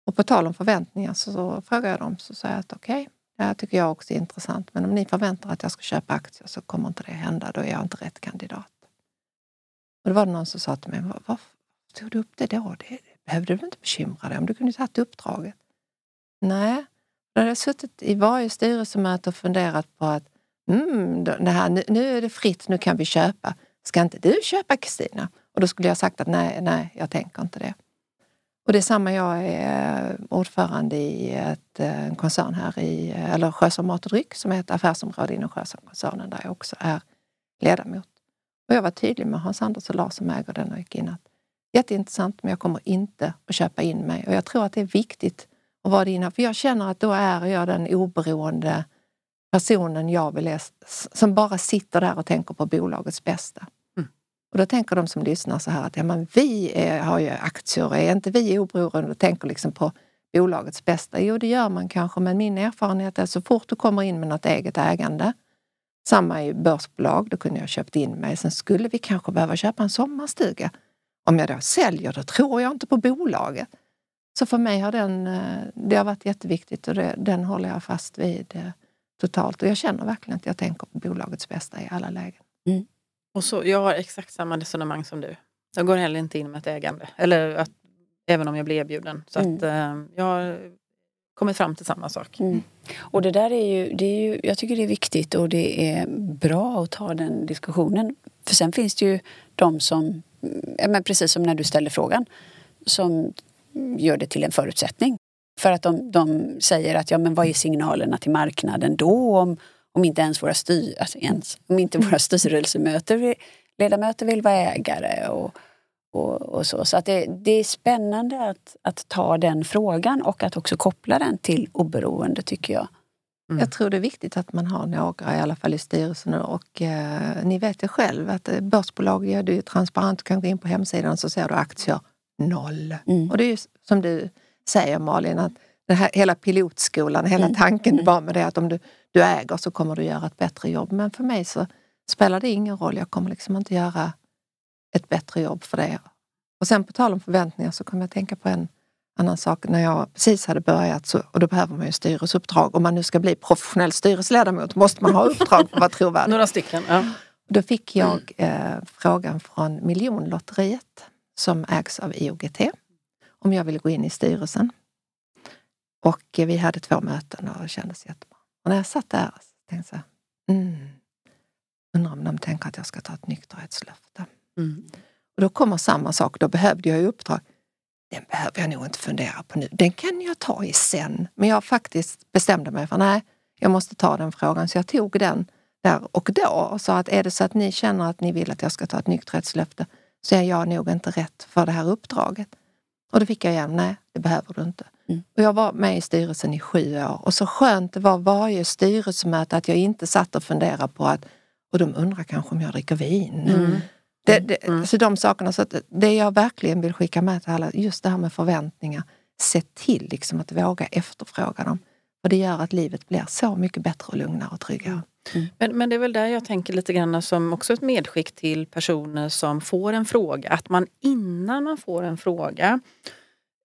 Och på tal om förväntningar så, så frågade jag dem så sa jag att okej, okay, det här tycker jag också är intressant men om ni förväntar att jag ska köpa aktier så kommer inte det hända, då är jag inte rätt kandidat. Och då var det någon som sa till mig, varför tog du upp det då? Det behövde du inte bekymra dig om, du kunde tagit uppdraget. Nej, då hade jag suttit i varje styrelsemöte och funderat på att mm, det här, nu, nu är det fritt, nu kan vi köpa. Ska inte du köpa Kristina? Och då skulle jag sagt att nej, nej, jag tänker inte det. Och det är samma, jag är ordförande i ett, eh, en koncern här i, eller Sjösom Mat och Dryck som är ett affärsområde inom Sjösom-koncernen där jag också är ledamot. Och jag var tydlig med Hans Anders och Lars som äger den och gick in att jätteintressant men jag kommer inte att köpa in mig. Och jag tror att det är viktigt att vara det för jag känner att då är jag den oberoende personen jag vill som bara sitter där och tänker på bolagets bästa. Mm. Och då tänker de som lyssnar så här att ja, men vi är, har ju aktier, är inte vi oberoende och tänker liksom på bolagets bästa? Jo, det gör man kanske, men min erfarenhet är så fort du kommer in med något eget ägande samma i börsbolag, då kunde jag köpt in mig. Sen skulle vi kanske behöva köpa en sommarstuga. Om jag då säljer, då tror jag inte på bolaget. Så för mig har den, eh, det har varit jätteviktigt och det, den håller jag fast vid eh, totalt. Och jag känner verkligen att jag tänker på bolagets bästa i alla lägen. Mm. Och så, jag har exakt samma resonemang som du. Jag går heller inte in med ett ägande. Eller att, även om jag blir erbjuden. Så mm. att, eh, jag kommit fram till samma sak. Mm. Och det där är ju, det är ju, jag tycker det är viktigt och det är bra att ta den diskussionen. För sen finns det ju de som, men precis som när du ställer frågan, som gör det till en förutsättning. För att de, de säger att ja men vad är signalerna till marknaden då om, om inte ens våra, styr, alltså ens, om inte våra styrelsemöter ledamöter vill vara ägare och, och, och, så. Så att det, det, är spännande att, att ta den frågan och att också koppla den till oberoende tycker jag. Mm. Jag tror det är viktigt att man har några i alla fall i styrelsen och eh, ni vet ju själv att eh, börsbolag gör det ju transparent. Du kan gå in på hemsidan så ser du aktier noll. Mm. Och det är ju som du säger Malin, att den här, hela pilotskolan, hela mm. tanken mm. var med det att om du, du äger så kommer du göra ett bättre jobb. Men för mig så spelar det ingen roll. Jag kommer liksom inte göra ett bättre jobb för det. Och sen på tal om förväntningar så kom jag att tänka på en annan sak. När jag precis hade börjat, så, och då behöver man ju styrelseuppdrag. Om man nu ska bli professionell styrelseledamot måste man ha uppdrag för att vara trovärdig. Några stycken. Ja. Då fick jag eh, frågan från Miljonlotteriet som ägs av IOGT om jag ville gå in i styrelsen. Och eh, vi hade två möten och det kändes jättebra. Och när jag satt där så tänkte jag, mm, undrar om de tänker att jag ska ta ett nykterhetslöfte. Mm. Och då kommer samma sak, då behövde jag ju uppdrag. Den behöver jag nog inte fundera på nu, den kan jag ta i sen. Men jag faktiskt bestämde mig för nej, jag måste ta den frågan. Så jag tog den där och då och sa att är det så att ni känner att ni vill att jag ska ta ett nykterhetslöfte så är jag nog inte rätt för det här uppdraget. Och då fick jag igen, nej det behöver du inte. Mm. Och jag var med i styrelsen i sju år och så skönt det var varje styrelsemöte att jag inte satt och funderade på att och de undrar kanske om jag dricker vin. Mm. Det, det, mm. Så de sakerna, så det jag verkligen vill skicka med till alla, just det här med förväntningar. se till liksom att våga efterfråga dem. Och det gör att livet blir så mycket bättre och lugnare och tryggare. Mm. Men, men det är väl där jag tänker lite grann som också ett medskick till personer som får en fråga. Att man innan man får en fråga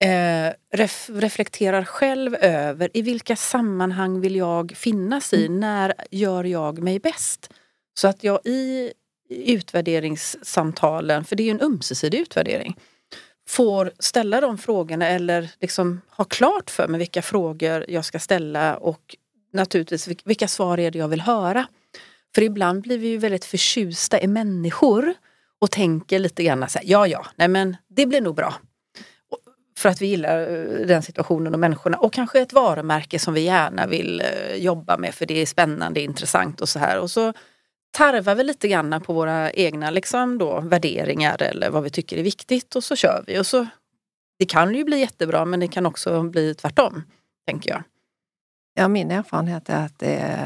eh, ref, reflekterar själv över i vilka sammanhang vill jag finnas i? Mm. När gör jag mig bäst? Så att jag i utvärderingssamtalen, för det är ju en ömsesidig utvärdering, får ställa de frågorna eller liksom ha klart för mig vilka frågor jag ska ställa och naturligtvis vilka svar är det jag vill höra. För ibland blir vi ju väldigt förtjusta i människor och tänker lite grann så här, ja ja, nej men det blir nog bra. För att vi gillar eh, den situationen och människorna och kanske ett varumärke som vi gärna vill eh, jobba med för det är spännande, intressant och så här. Och så tarvar vi lite grann på våra egna liksom då, värderingar eller vad vi tycker är viktigt och så kör vi. Och så, det kan ju bli jättebra men det kan också bli tvärtom, tänker jag. Ja, min erfarenhet är att det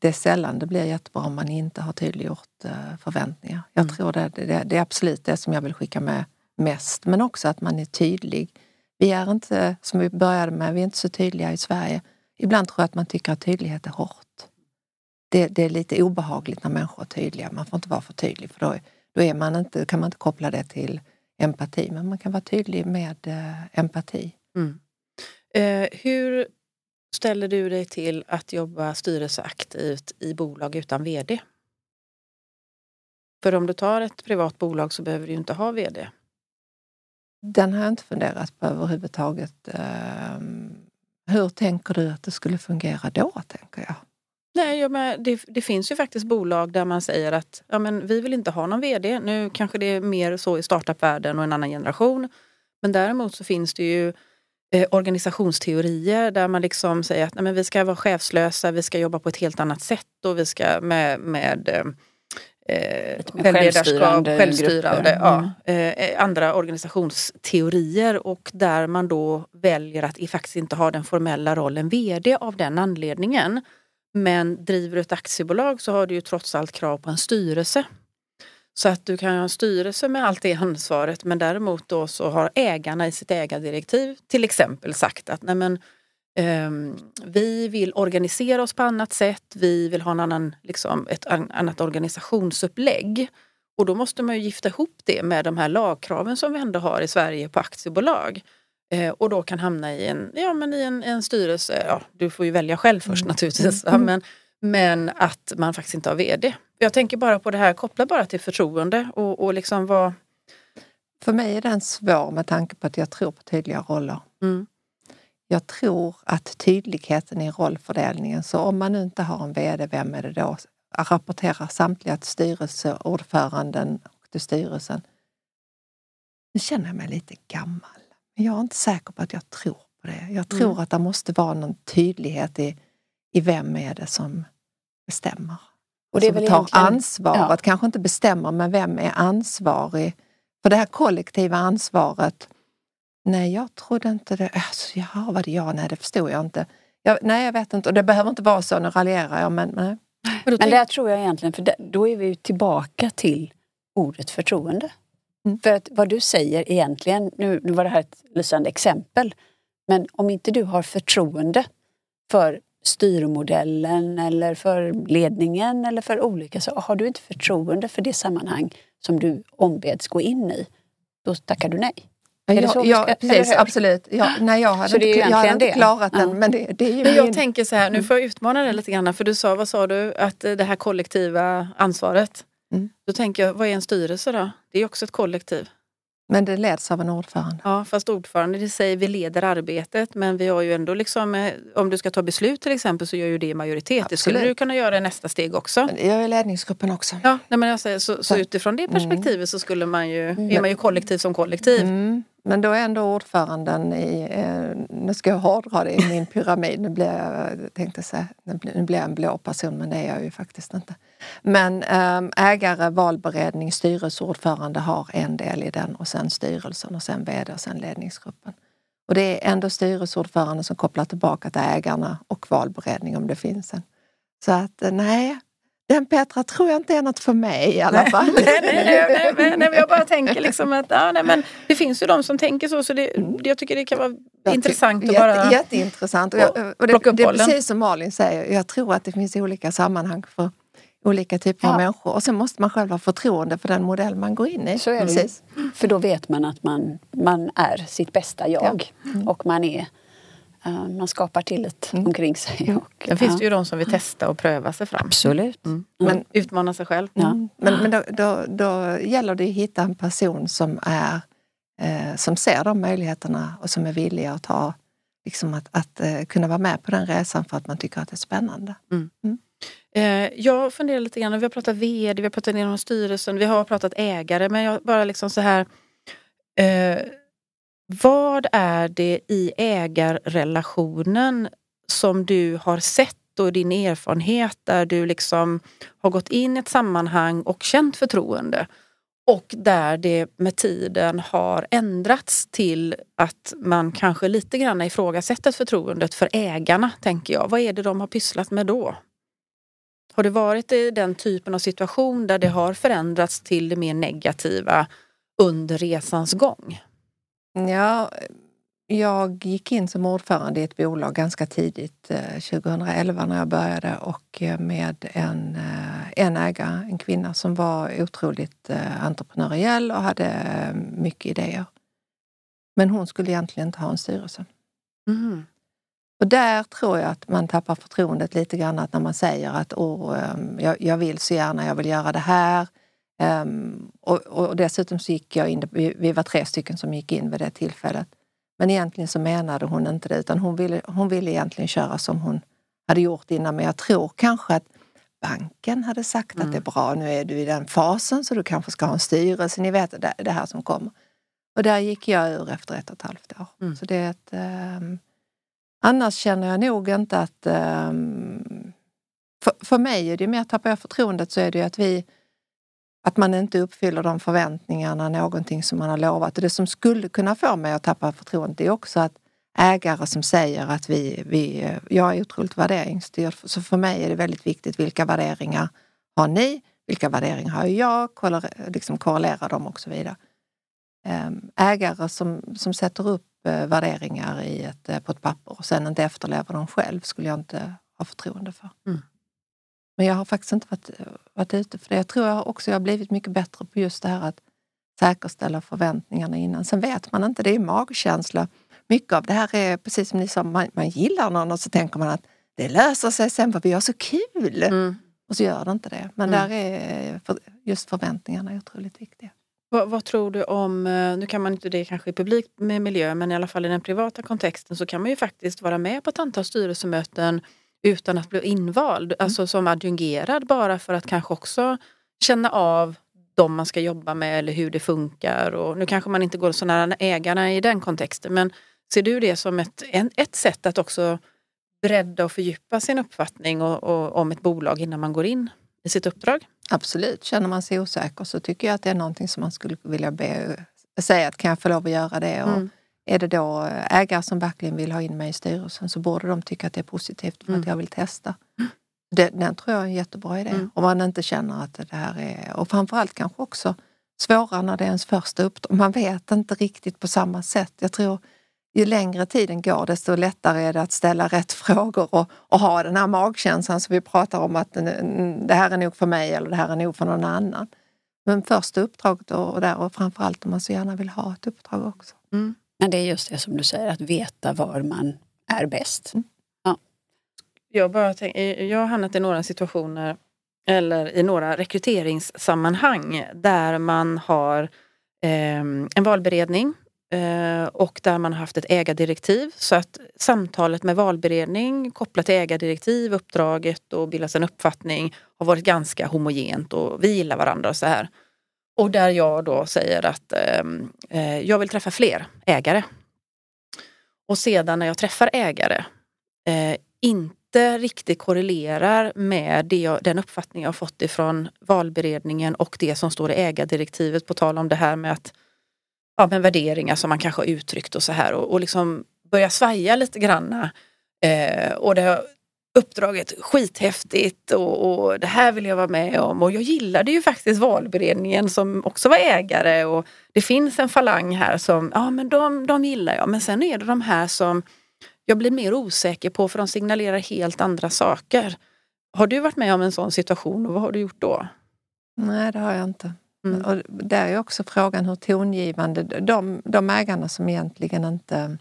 det är sällan det blir jättebra om man inte har tydliggjort eh, förväntningar. Jag mm. tror det, det, det är absolut det som jag vill skicka med mest. Men också att man är tydlig. Vi är inte, som vi började med, vi är inte så tydliga i Sverige. Ibland tror jag att man tycker att tydlighet är hårt. Det, det är lite obehagligt när människor är tydliga. Man får inte vara för tydlig för då, då är man inte, kan man inte koppla det till empati. Men man kan vara tydlig med eh, empati. Mm. Eh, hur ställer du dig till att jobba styrelseaktivt i bolag utan VD? För om du tar ett privat bolag så behöver du inte ha VD. Den har jag inte funderat på överhuvudtaget. Ehm, hur tänker du att det skulle fungera då, tänker jag? Nej, ja, men det, det, finns ju faktiskt bolag där man säger att ja, men vi vill inte ha någon VD. Nu kanske det är mer så i startupvärlden och en annan generation. Men däremot så finns det ju eh, organisationsteorier där man liksom säger att nej, men vi ska vara chefslösa, vi ska jobba på ett helt annat sätt och vi ska med, med eh, eh, självstyrande, självstyrande ja, mm. eh, andra organisationsteorier och där man då väljer att faktiskt inte ha den formella rollen VD av den anledningen. Men driver du ett aktiebolag så har du ju trots allt krav på en styrelse. Så att du kan ha en styrelse med allt det ansvaret men däremot då så har ägarna i sitt ägardirektiv till exempel sagt att nej men, Um, vi vill organisera oss på annat sätt, vi vill ha en annan, liksom, ett annat organisationsupplägg. Och då måste man ju gifta ihop det med de här lagkraven som vi ändå har i Sverige på aktiebolag. Uh, och då kan hamna i en, ja, men i en, en styrelse, ja, du får ju välja själv först mm. naturligtvis, mm. men, men att man faktiskt inte har VD. Jag tänker bara på det här, koppla bara till förtroende och, och liksom vad... För mig är den svår med tanke på att jag tror på tydliga roller. Mm. Jag tror att tydligheten i rollfördelningen, så om man inte har en VD, vem är det då? Rapporterar samtliga till styrelseordföranden och till styrelsen. Nu känner jag mig lite gammal. Men jag är inte säker på att jag tror på det. Jag tror mm. att det måste vara någon tydlighet i, i vem är det som bestämmer. Och det är som tar egentligen... ansvaret, ja. kanske inte bestämmer, men vem är ansvarig? För det här kollektiva ansvaret Nej, jag trodde inte det. Alltså, jaha, var det jag? Nej, det förstod jag inte. Jag, nej, jag vet inte. Och det behöver inte vara så, nu raljerar jag, men nej. Men, men det tror jag egentligen, för då är vi tillbaka till ordet förtroende. Mm. För att vad du säger egentligen, nu, nu var det här ett lysande exempel, men om inte du har förtroende för styrmodellen eller för ledningen eller för olika så har du inte förtroende för det sammanhang som du ombeds gå in i, då tackar du nej. Ja, ja ska, precis, absolut. Ja, nej, jag hade, inte, jag hade inte klarat den. Ja. Men det, det är ju men jag min... tänker så här, nu får jag utmana dig lite grann. För du sa, vad sa du, att det här kollektiva ansvaret. Mm. Då tänker jag, vad är en styrelse då? Det är också ett kollektiv. Men det leds av en ordförande. Ja, fast ordförande det säger vi leder arbetet men vi har ju ändå liksom, eh, om du ska ta beslut till exempel så gör ju det majoritet. Absolut. Det skulle du kunna göra i nästa steg också. Jag är ledningsgruppen också. Ja, nej, men jag säger, så, så utifrån det perspektivet så skulle man ju, mm. är man ju kollektiv som kollektiv. Mm. Men då är ändå ordföranden i, eh, nu ska jag hårdra det i min pyramid, nu blir jag, tänkte säga, nu blir jag en blå person men det är jag ju faktiskt inte. Men eh, ägare, valberedning, styrelseordförande har en del i den och sen styrelsen och sen vd och sen ledningsgruppen. Och det är ändå styrelseordförande som kopplar tillbaka till ägarna och valberedning om det finns en. Så att eh, nej, den Petra tror jag inte är något för mig i alla fall. nej, nej, nej, nej, nej, jag bara tänker liksom att ja, nej, men det finns ju de som tänker så. så det, Mm. jag tycker det kan vara Jag intressant att Jätte, bara... Jätteintressant. Och, jag, och det, det är precis som Malin säger, jag tror att det finns olika sammanhang för olika typer av Ja. människor. Och sen måste man själv ha förtroende för den modell man går in i. Så är det. Precis. För då vet man att man, man är sitt bästa jag. Och man är man skapar tillit omkring sig. Och, Sen finns ja. det ju de som vill testa och pröva sig fram. Absolut. Mm. Men- Utmana sig själv. Ja. Mm. Men, men då, då, då gäller det att hitta en person som, är, eh, som ser de möjligheterna och som är villig att ta liksom att, att eh, kunna vara med på den resan för att man tycker att det är spännande. Eh, jag funderar lite grann, vi har pratat VD, vi har pratat inom styrelsen, vi har pratat ägare, men jag bara liksom så här. Eh, vad är det i ägarrelationen som du har sett och din erfarenhet där du liksom har gått in i ett sammanhang och känt förtroende och där det med tiden har ändrats till att man kanske lite grann ifrågasätter förtroendet för ägarna, tänker jag. Vad är det de har pysslat med då? Har det varit i den typen av situation där det har förändrats till det mer negativa under resans gång? Ja, jag gick in som ordförande i ett bolag ganska tidigt, eh, 2011 när jag började och eh, med en, eh, en ägare, en kvinna som var otroligt eh, entreprenöriell och hade eh, mycket idéer. Men hon skulle egentligen inte ha en styrelse. Mm. Och där tror jag att man tappar förtroendet lite grann att när man säger att ehm, jag, jag vill så gärna, jag vill göra det här. Ehm, och, och dessutom så gick jag in, vi, vi var tre stycken som gick in vid det tillfället. Men egentligen så menade hon inte det utan hon ville, hon ville egentligen köra som hon hade gjort innan. Men jag tror kanske att banken hade sagt att det är bra, nu är du i den fasen så du kanske ska ha en styrelse. Ni vet det, det här som kommer. Och där gick jag ur efter ett och ett halvt år. Mm. Så det är ett, ehm, annars känner jag nog inte att... ehm, för, för mig är det mer, tappar jag förtroendet så är det ju att vi att man inte uppfyller de förväntningarna, någonting som man har lovat. Och det som skulle kunna få mig att tappa förtroendet är också att ägare som säger att vi, vi jag är otroligt värderingsstyrd. Så för mig är det väldigt viktigt vilka värderingar har ni? Vilka värderingar har jag? Korrelera, liksom korrelera dem och så vidare. Ehm, ägare som, som sätter upp eh, värderingar i ett, eh, på ett papper och sen inte efterlever dem själv skulle jag inte ha förtroende för. Mm. Men jag har faktiskt inte varit, varit ute för det. Jag tror jag också jag har blivit mycket bättre på just det här att säkerställa förväntningarna innan. Sen vet man inte, det är magkänsla. Mycket av det här är precis som ni sa, man, man gillar någon och så tänker man att det löser sig sen för vi har så kul. Mm. Och så gör det inte det. Men Mm. där är för, just förväntningarna otroligt viktiga. Vad, vad tror du om, eh, nu kan man inte det kanske i publik med miljö, men i alla fall i den privata kontexten så kan man ju faktiskt vara med på ett antal styrelsemöten utan att bli invald, alltså som adjungerad bara för att kanske också känna av de man ska jobba med eller hur det funkar. Och nu kanske man inte går så nära ägarna i den kontexten, men ser du det som ett, ett sätt att också bredda och fördjupa sin uppfattning och, och, om ett bolag innan man går in i sitt uppdrag? Absolut, känner man sig osäker så tycker jag att det är någonting som man skulle vilja be, säga att kan jag få lov att göra det? Och Mm. Är det då ägare som verkligen vill ha in mig i styrelsen så borde de tycka att det är positivt för Mm. att jag vill testa. Det, den tror jag är en jättebra idé. Mm. Om man inte känner att det här är... Och framförallt kanske också svårare när det är ens första uppdrag. Man vet inte riktigt på samma sätt. Jag tror ju längre tiden går desto lättare är det att ställa rätt frågor och, och ha den här magkänslan som vi pratar om att "Mm, det här är nog för mig eller det här är nog för någon annan. Men första uppdraget och, och där och framförallt om man så gärna vill ha ett uppdrag också. Mm. Men det är just det som du säger, att veta var man är bäst. Jag, bara tänk, eh, jag har hamnat i några situationer eller i några rekryteringssammanhang där man har eh, en valberedning eh, och där man har haft ett ägardirektiv. Så att samtalet med valberedning kopplat till ägardirektiv, uppdraget och bildas en uppfattning har varit ganska homogent och vi gillar varandra och så här. Och där jag då säger att ehm, eh, jag vill träffa fler ägare. Och sedan när jag träffar ägare eh, inte riktigt korrelerar med det jag, den uppfattning jag har fått ifrån valberedningen och det som står i ägardirektivet på tal om det här med att ja, men värderingar som man kanske har uttryckt och så här och, och liksom börja svaja lite granna. Eh, och det, uppdraget skithäftigt och, och det här vill jag vara med om. Och jag gillade ju faktiskt valberedningen som också var ägare och det finns en falang här som, ja men de, de gillar jag. Men sen är det de här som jag blir mer osäker på för de signalerar helt andra saker. Har du varit med om en sån situation och vad har du gjort då? Nej, det har jag inte. Mm. Och där är också frågan hur tongivande, de, de ägarna som egentligen inte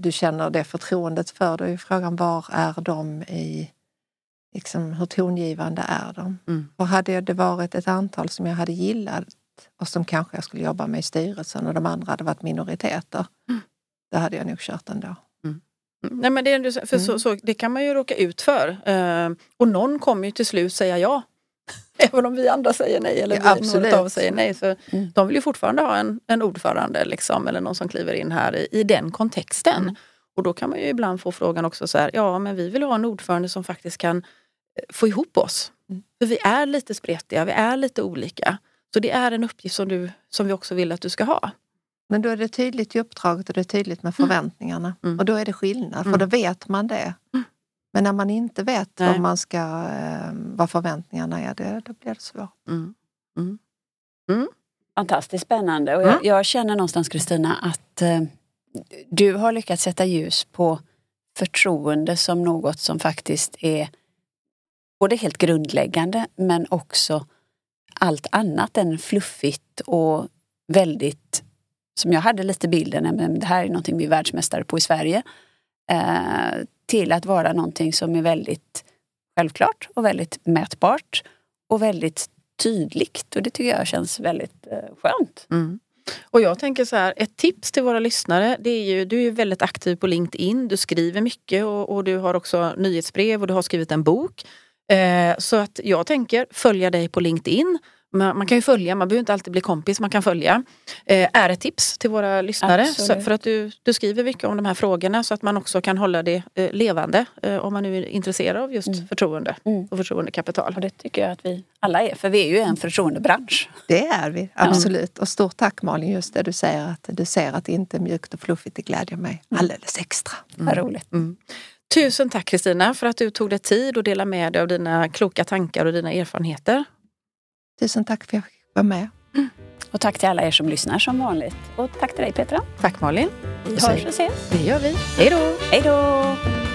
du känner det förtroendet för, då är frågan var är de i, liksom, hur tongivande är de? Mm. Och hade det varit ett antal som jag hade gillat och som kanske jag skulle jobba med i styrelsen och de andra hade varit minoriteter, mm. då hade jag nog kört ändå. Mm. mm. Nej, men det, för så, mm. så, det kan man ju råka ut för. Uh, och någon kommer ju till slut säga ja. Även om vi andra säger nej eller ja, vi något av säger nej. Så mm. De vill ju fortfarande ha en, en ordförande liksom, eller någon som kliver in här i, i den kontexten. Mm. Och då kan man ju ibland få frågan också så här, ja men vi vill ha en ordförande som faktiskt kan eh, få ihop oss. Mm. För vi är lite spretiga, vi är lite olika. Så det är en uppgift som, du, som vi också vill att du ska ha. Men då är det tydligt i uppdraget och det är tydligt med mm. förväntningarna. Mm. Och då är det skillnad, för mm. då vet man det. Mm. Men när man inte vet vad, man ska, eh, vad förväntningarna är, det, då blir det svårt. Mm. Mm. Mm. Fantastiskt spännande. Och jag, jag känner någonstans Kristina att eh, du har lyckats sätta ljus på förtroende som något som faktiskt är både helt grundläggande men också allt annat än fluffigt och väldigt, som jag hade lite bilden, men det här är någonting vi är världsmästare på i Sverige. Eh, till att vara någonting som är väldigt självklart och väldigt mätbart och väldigt tydligt. Och det tycker jag känns väldigt eh, skönt. Mm. Och jag tänker så här, ett tips till våra lyssnare, det är ju, du är väldigt aktiv på LinkedIn, du skriver mycket och, och du har också nyhetsbrev och du har skrivit en bok. Eh, så att jag tänker följa dig på LinkedIn man, man, kan ju följa, man behöver inte alltid bli kompis, man kan följa. Eh, är ett tips till våra lyssnare. Så, för att du, du skriver mycket om de här frågorna så att man också kan hålla det eh, levande eh, om man nu är intresserad av just mm. förtroende mm. och förtroendekapital. Och det tycker jag att vi alla är, för vi är ju en förtroendebransch. Det är vi, absolut. Och stort tack Malin, just det du säger att du ser att det inte är mjukt och fluffigt, det glädjer mig mm. alldeles extra. Mm. Vad roligt. Mm. Tusen tack Kristina för att du tog dig tid att dela med dig av dina kloka tankar och dina erfarenheter. Tusen tack för att jag fick vara med. Mm. Och tack till alla er som lyssnar som vanligt. Och tack till dig Petra. Tack Malin. Vi hörs och ses. Det gör vi. Hej då. Hej då.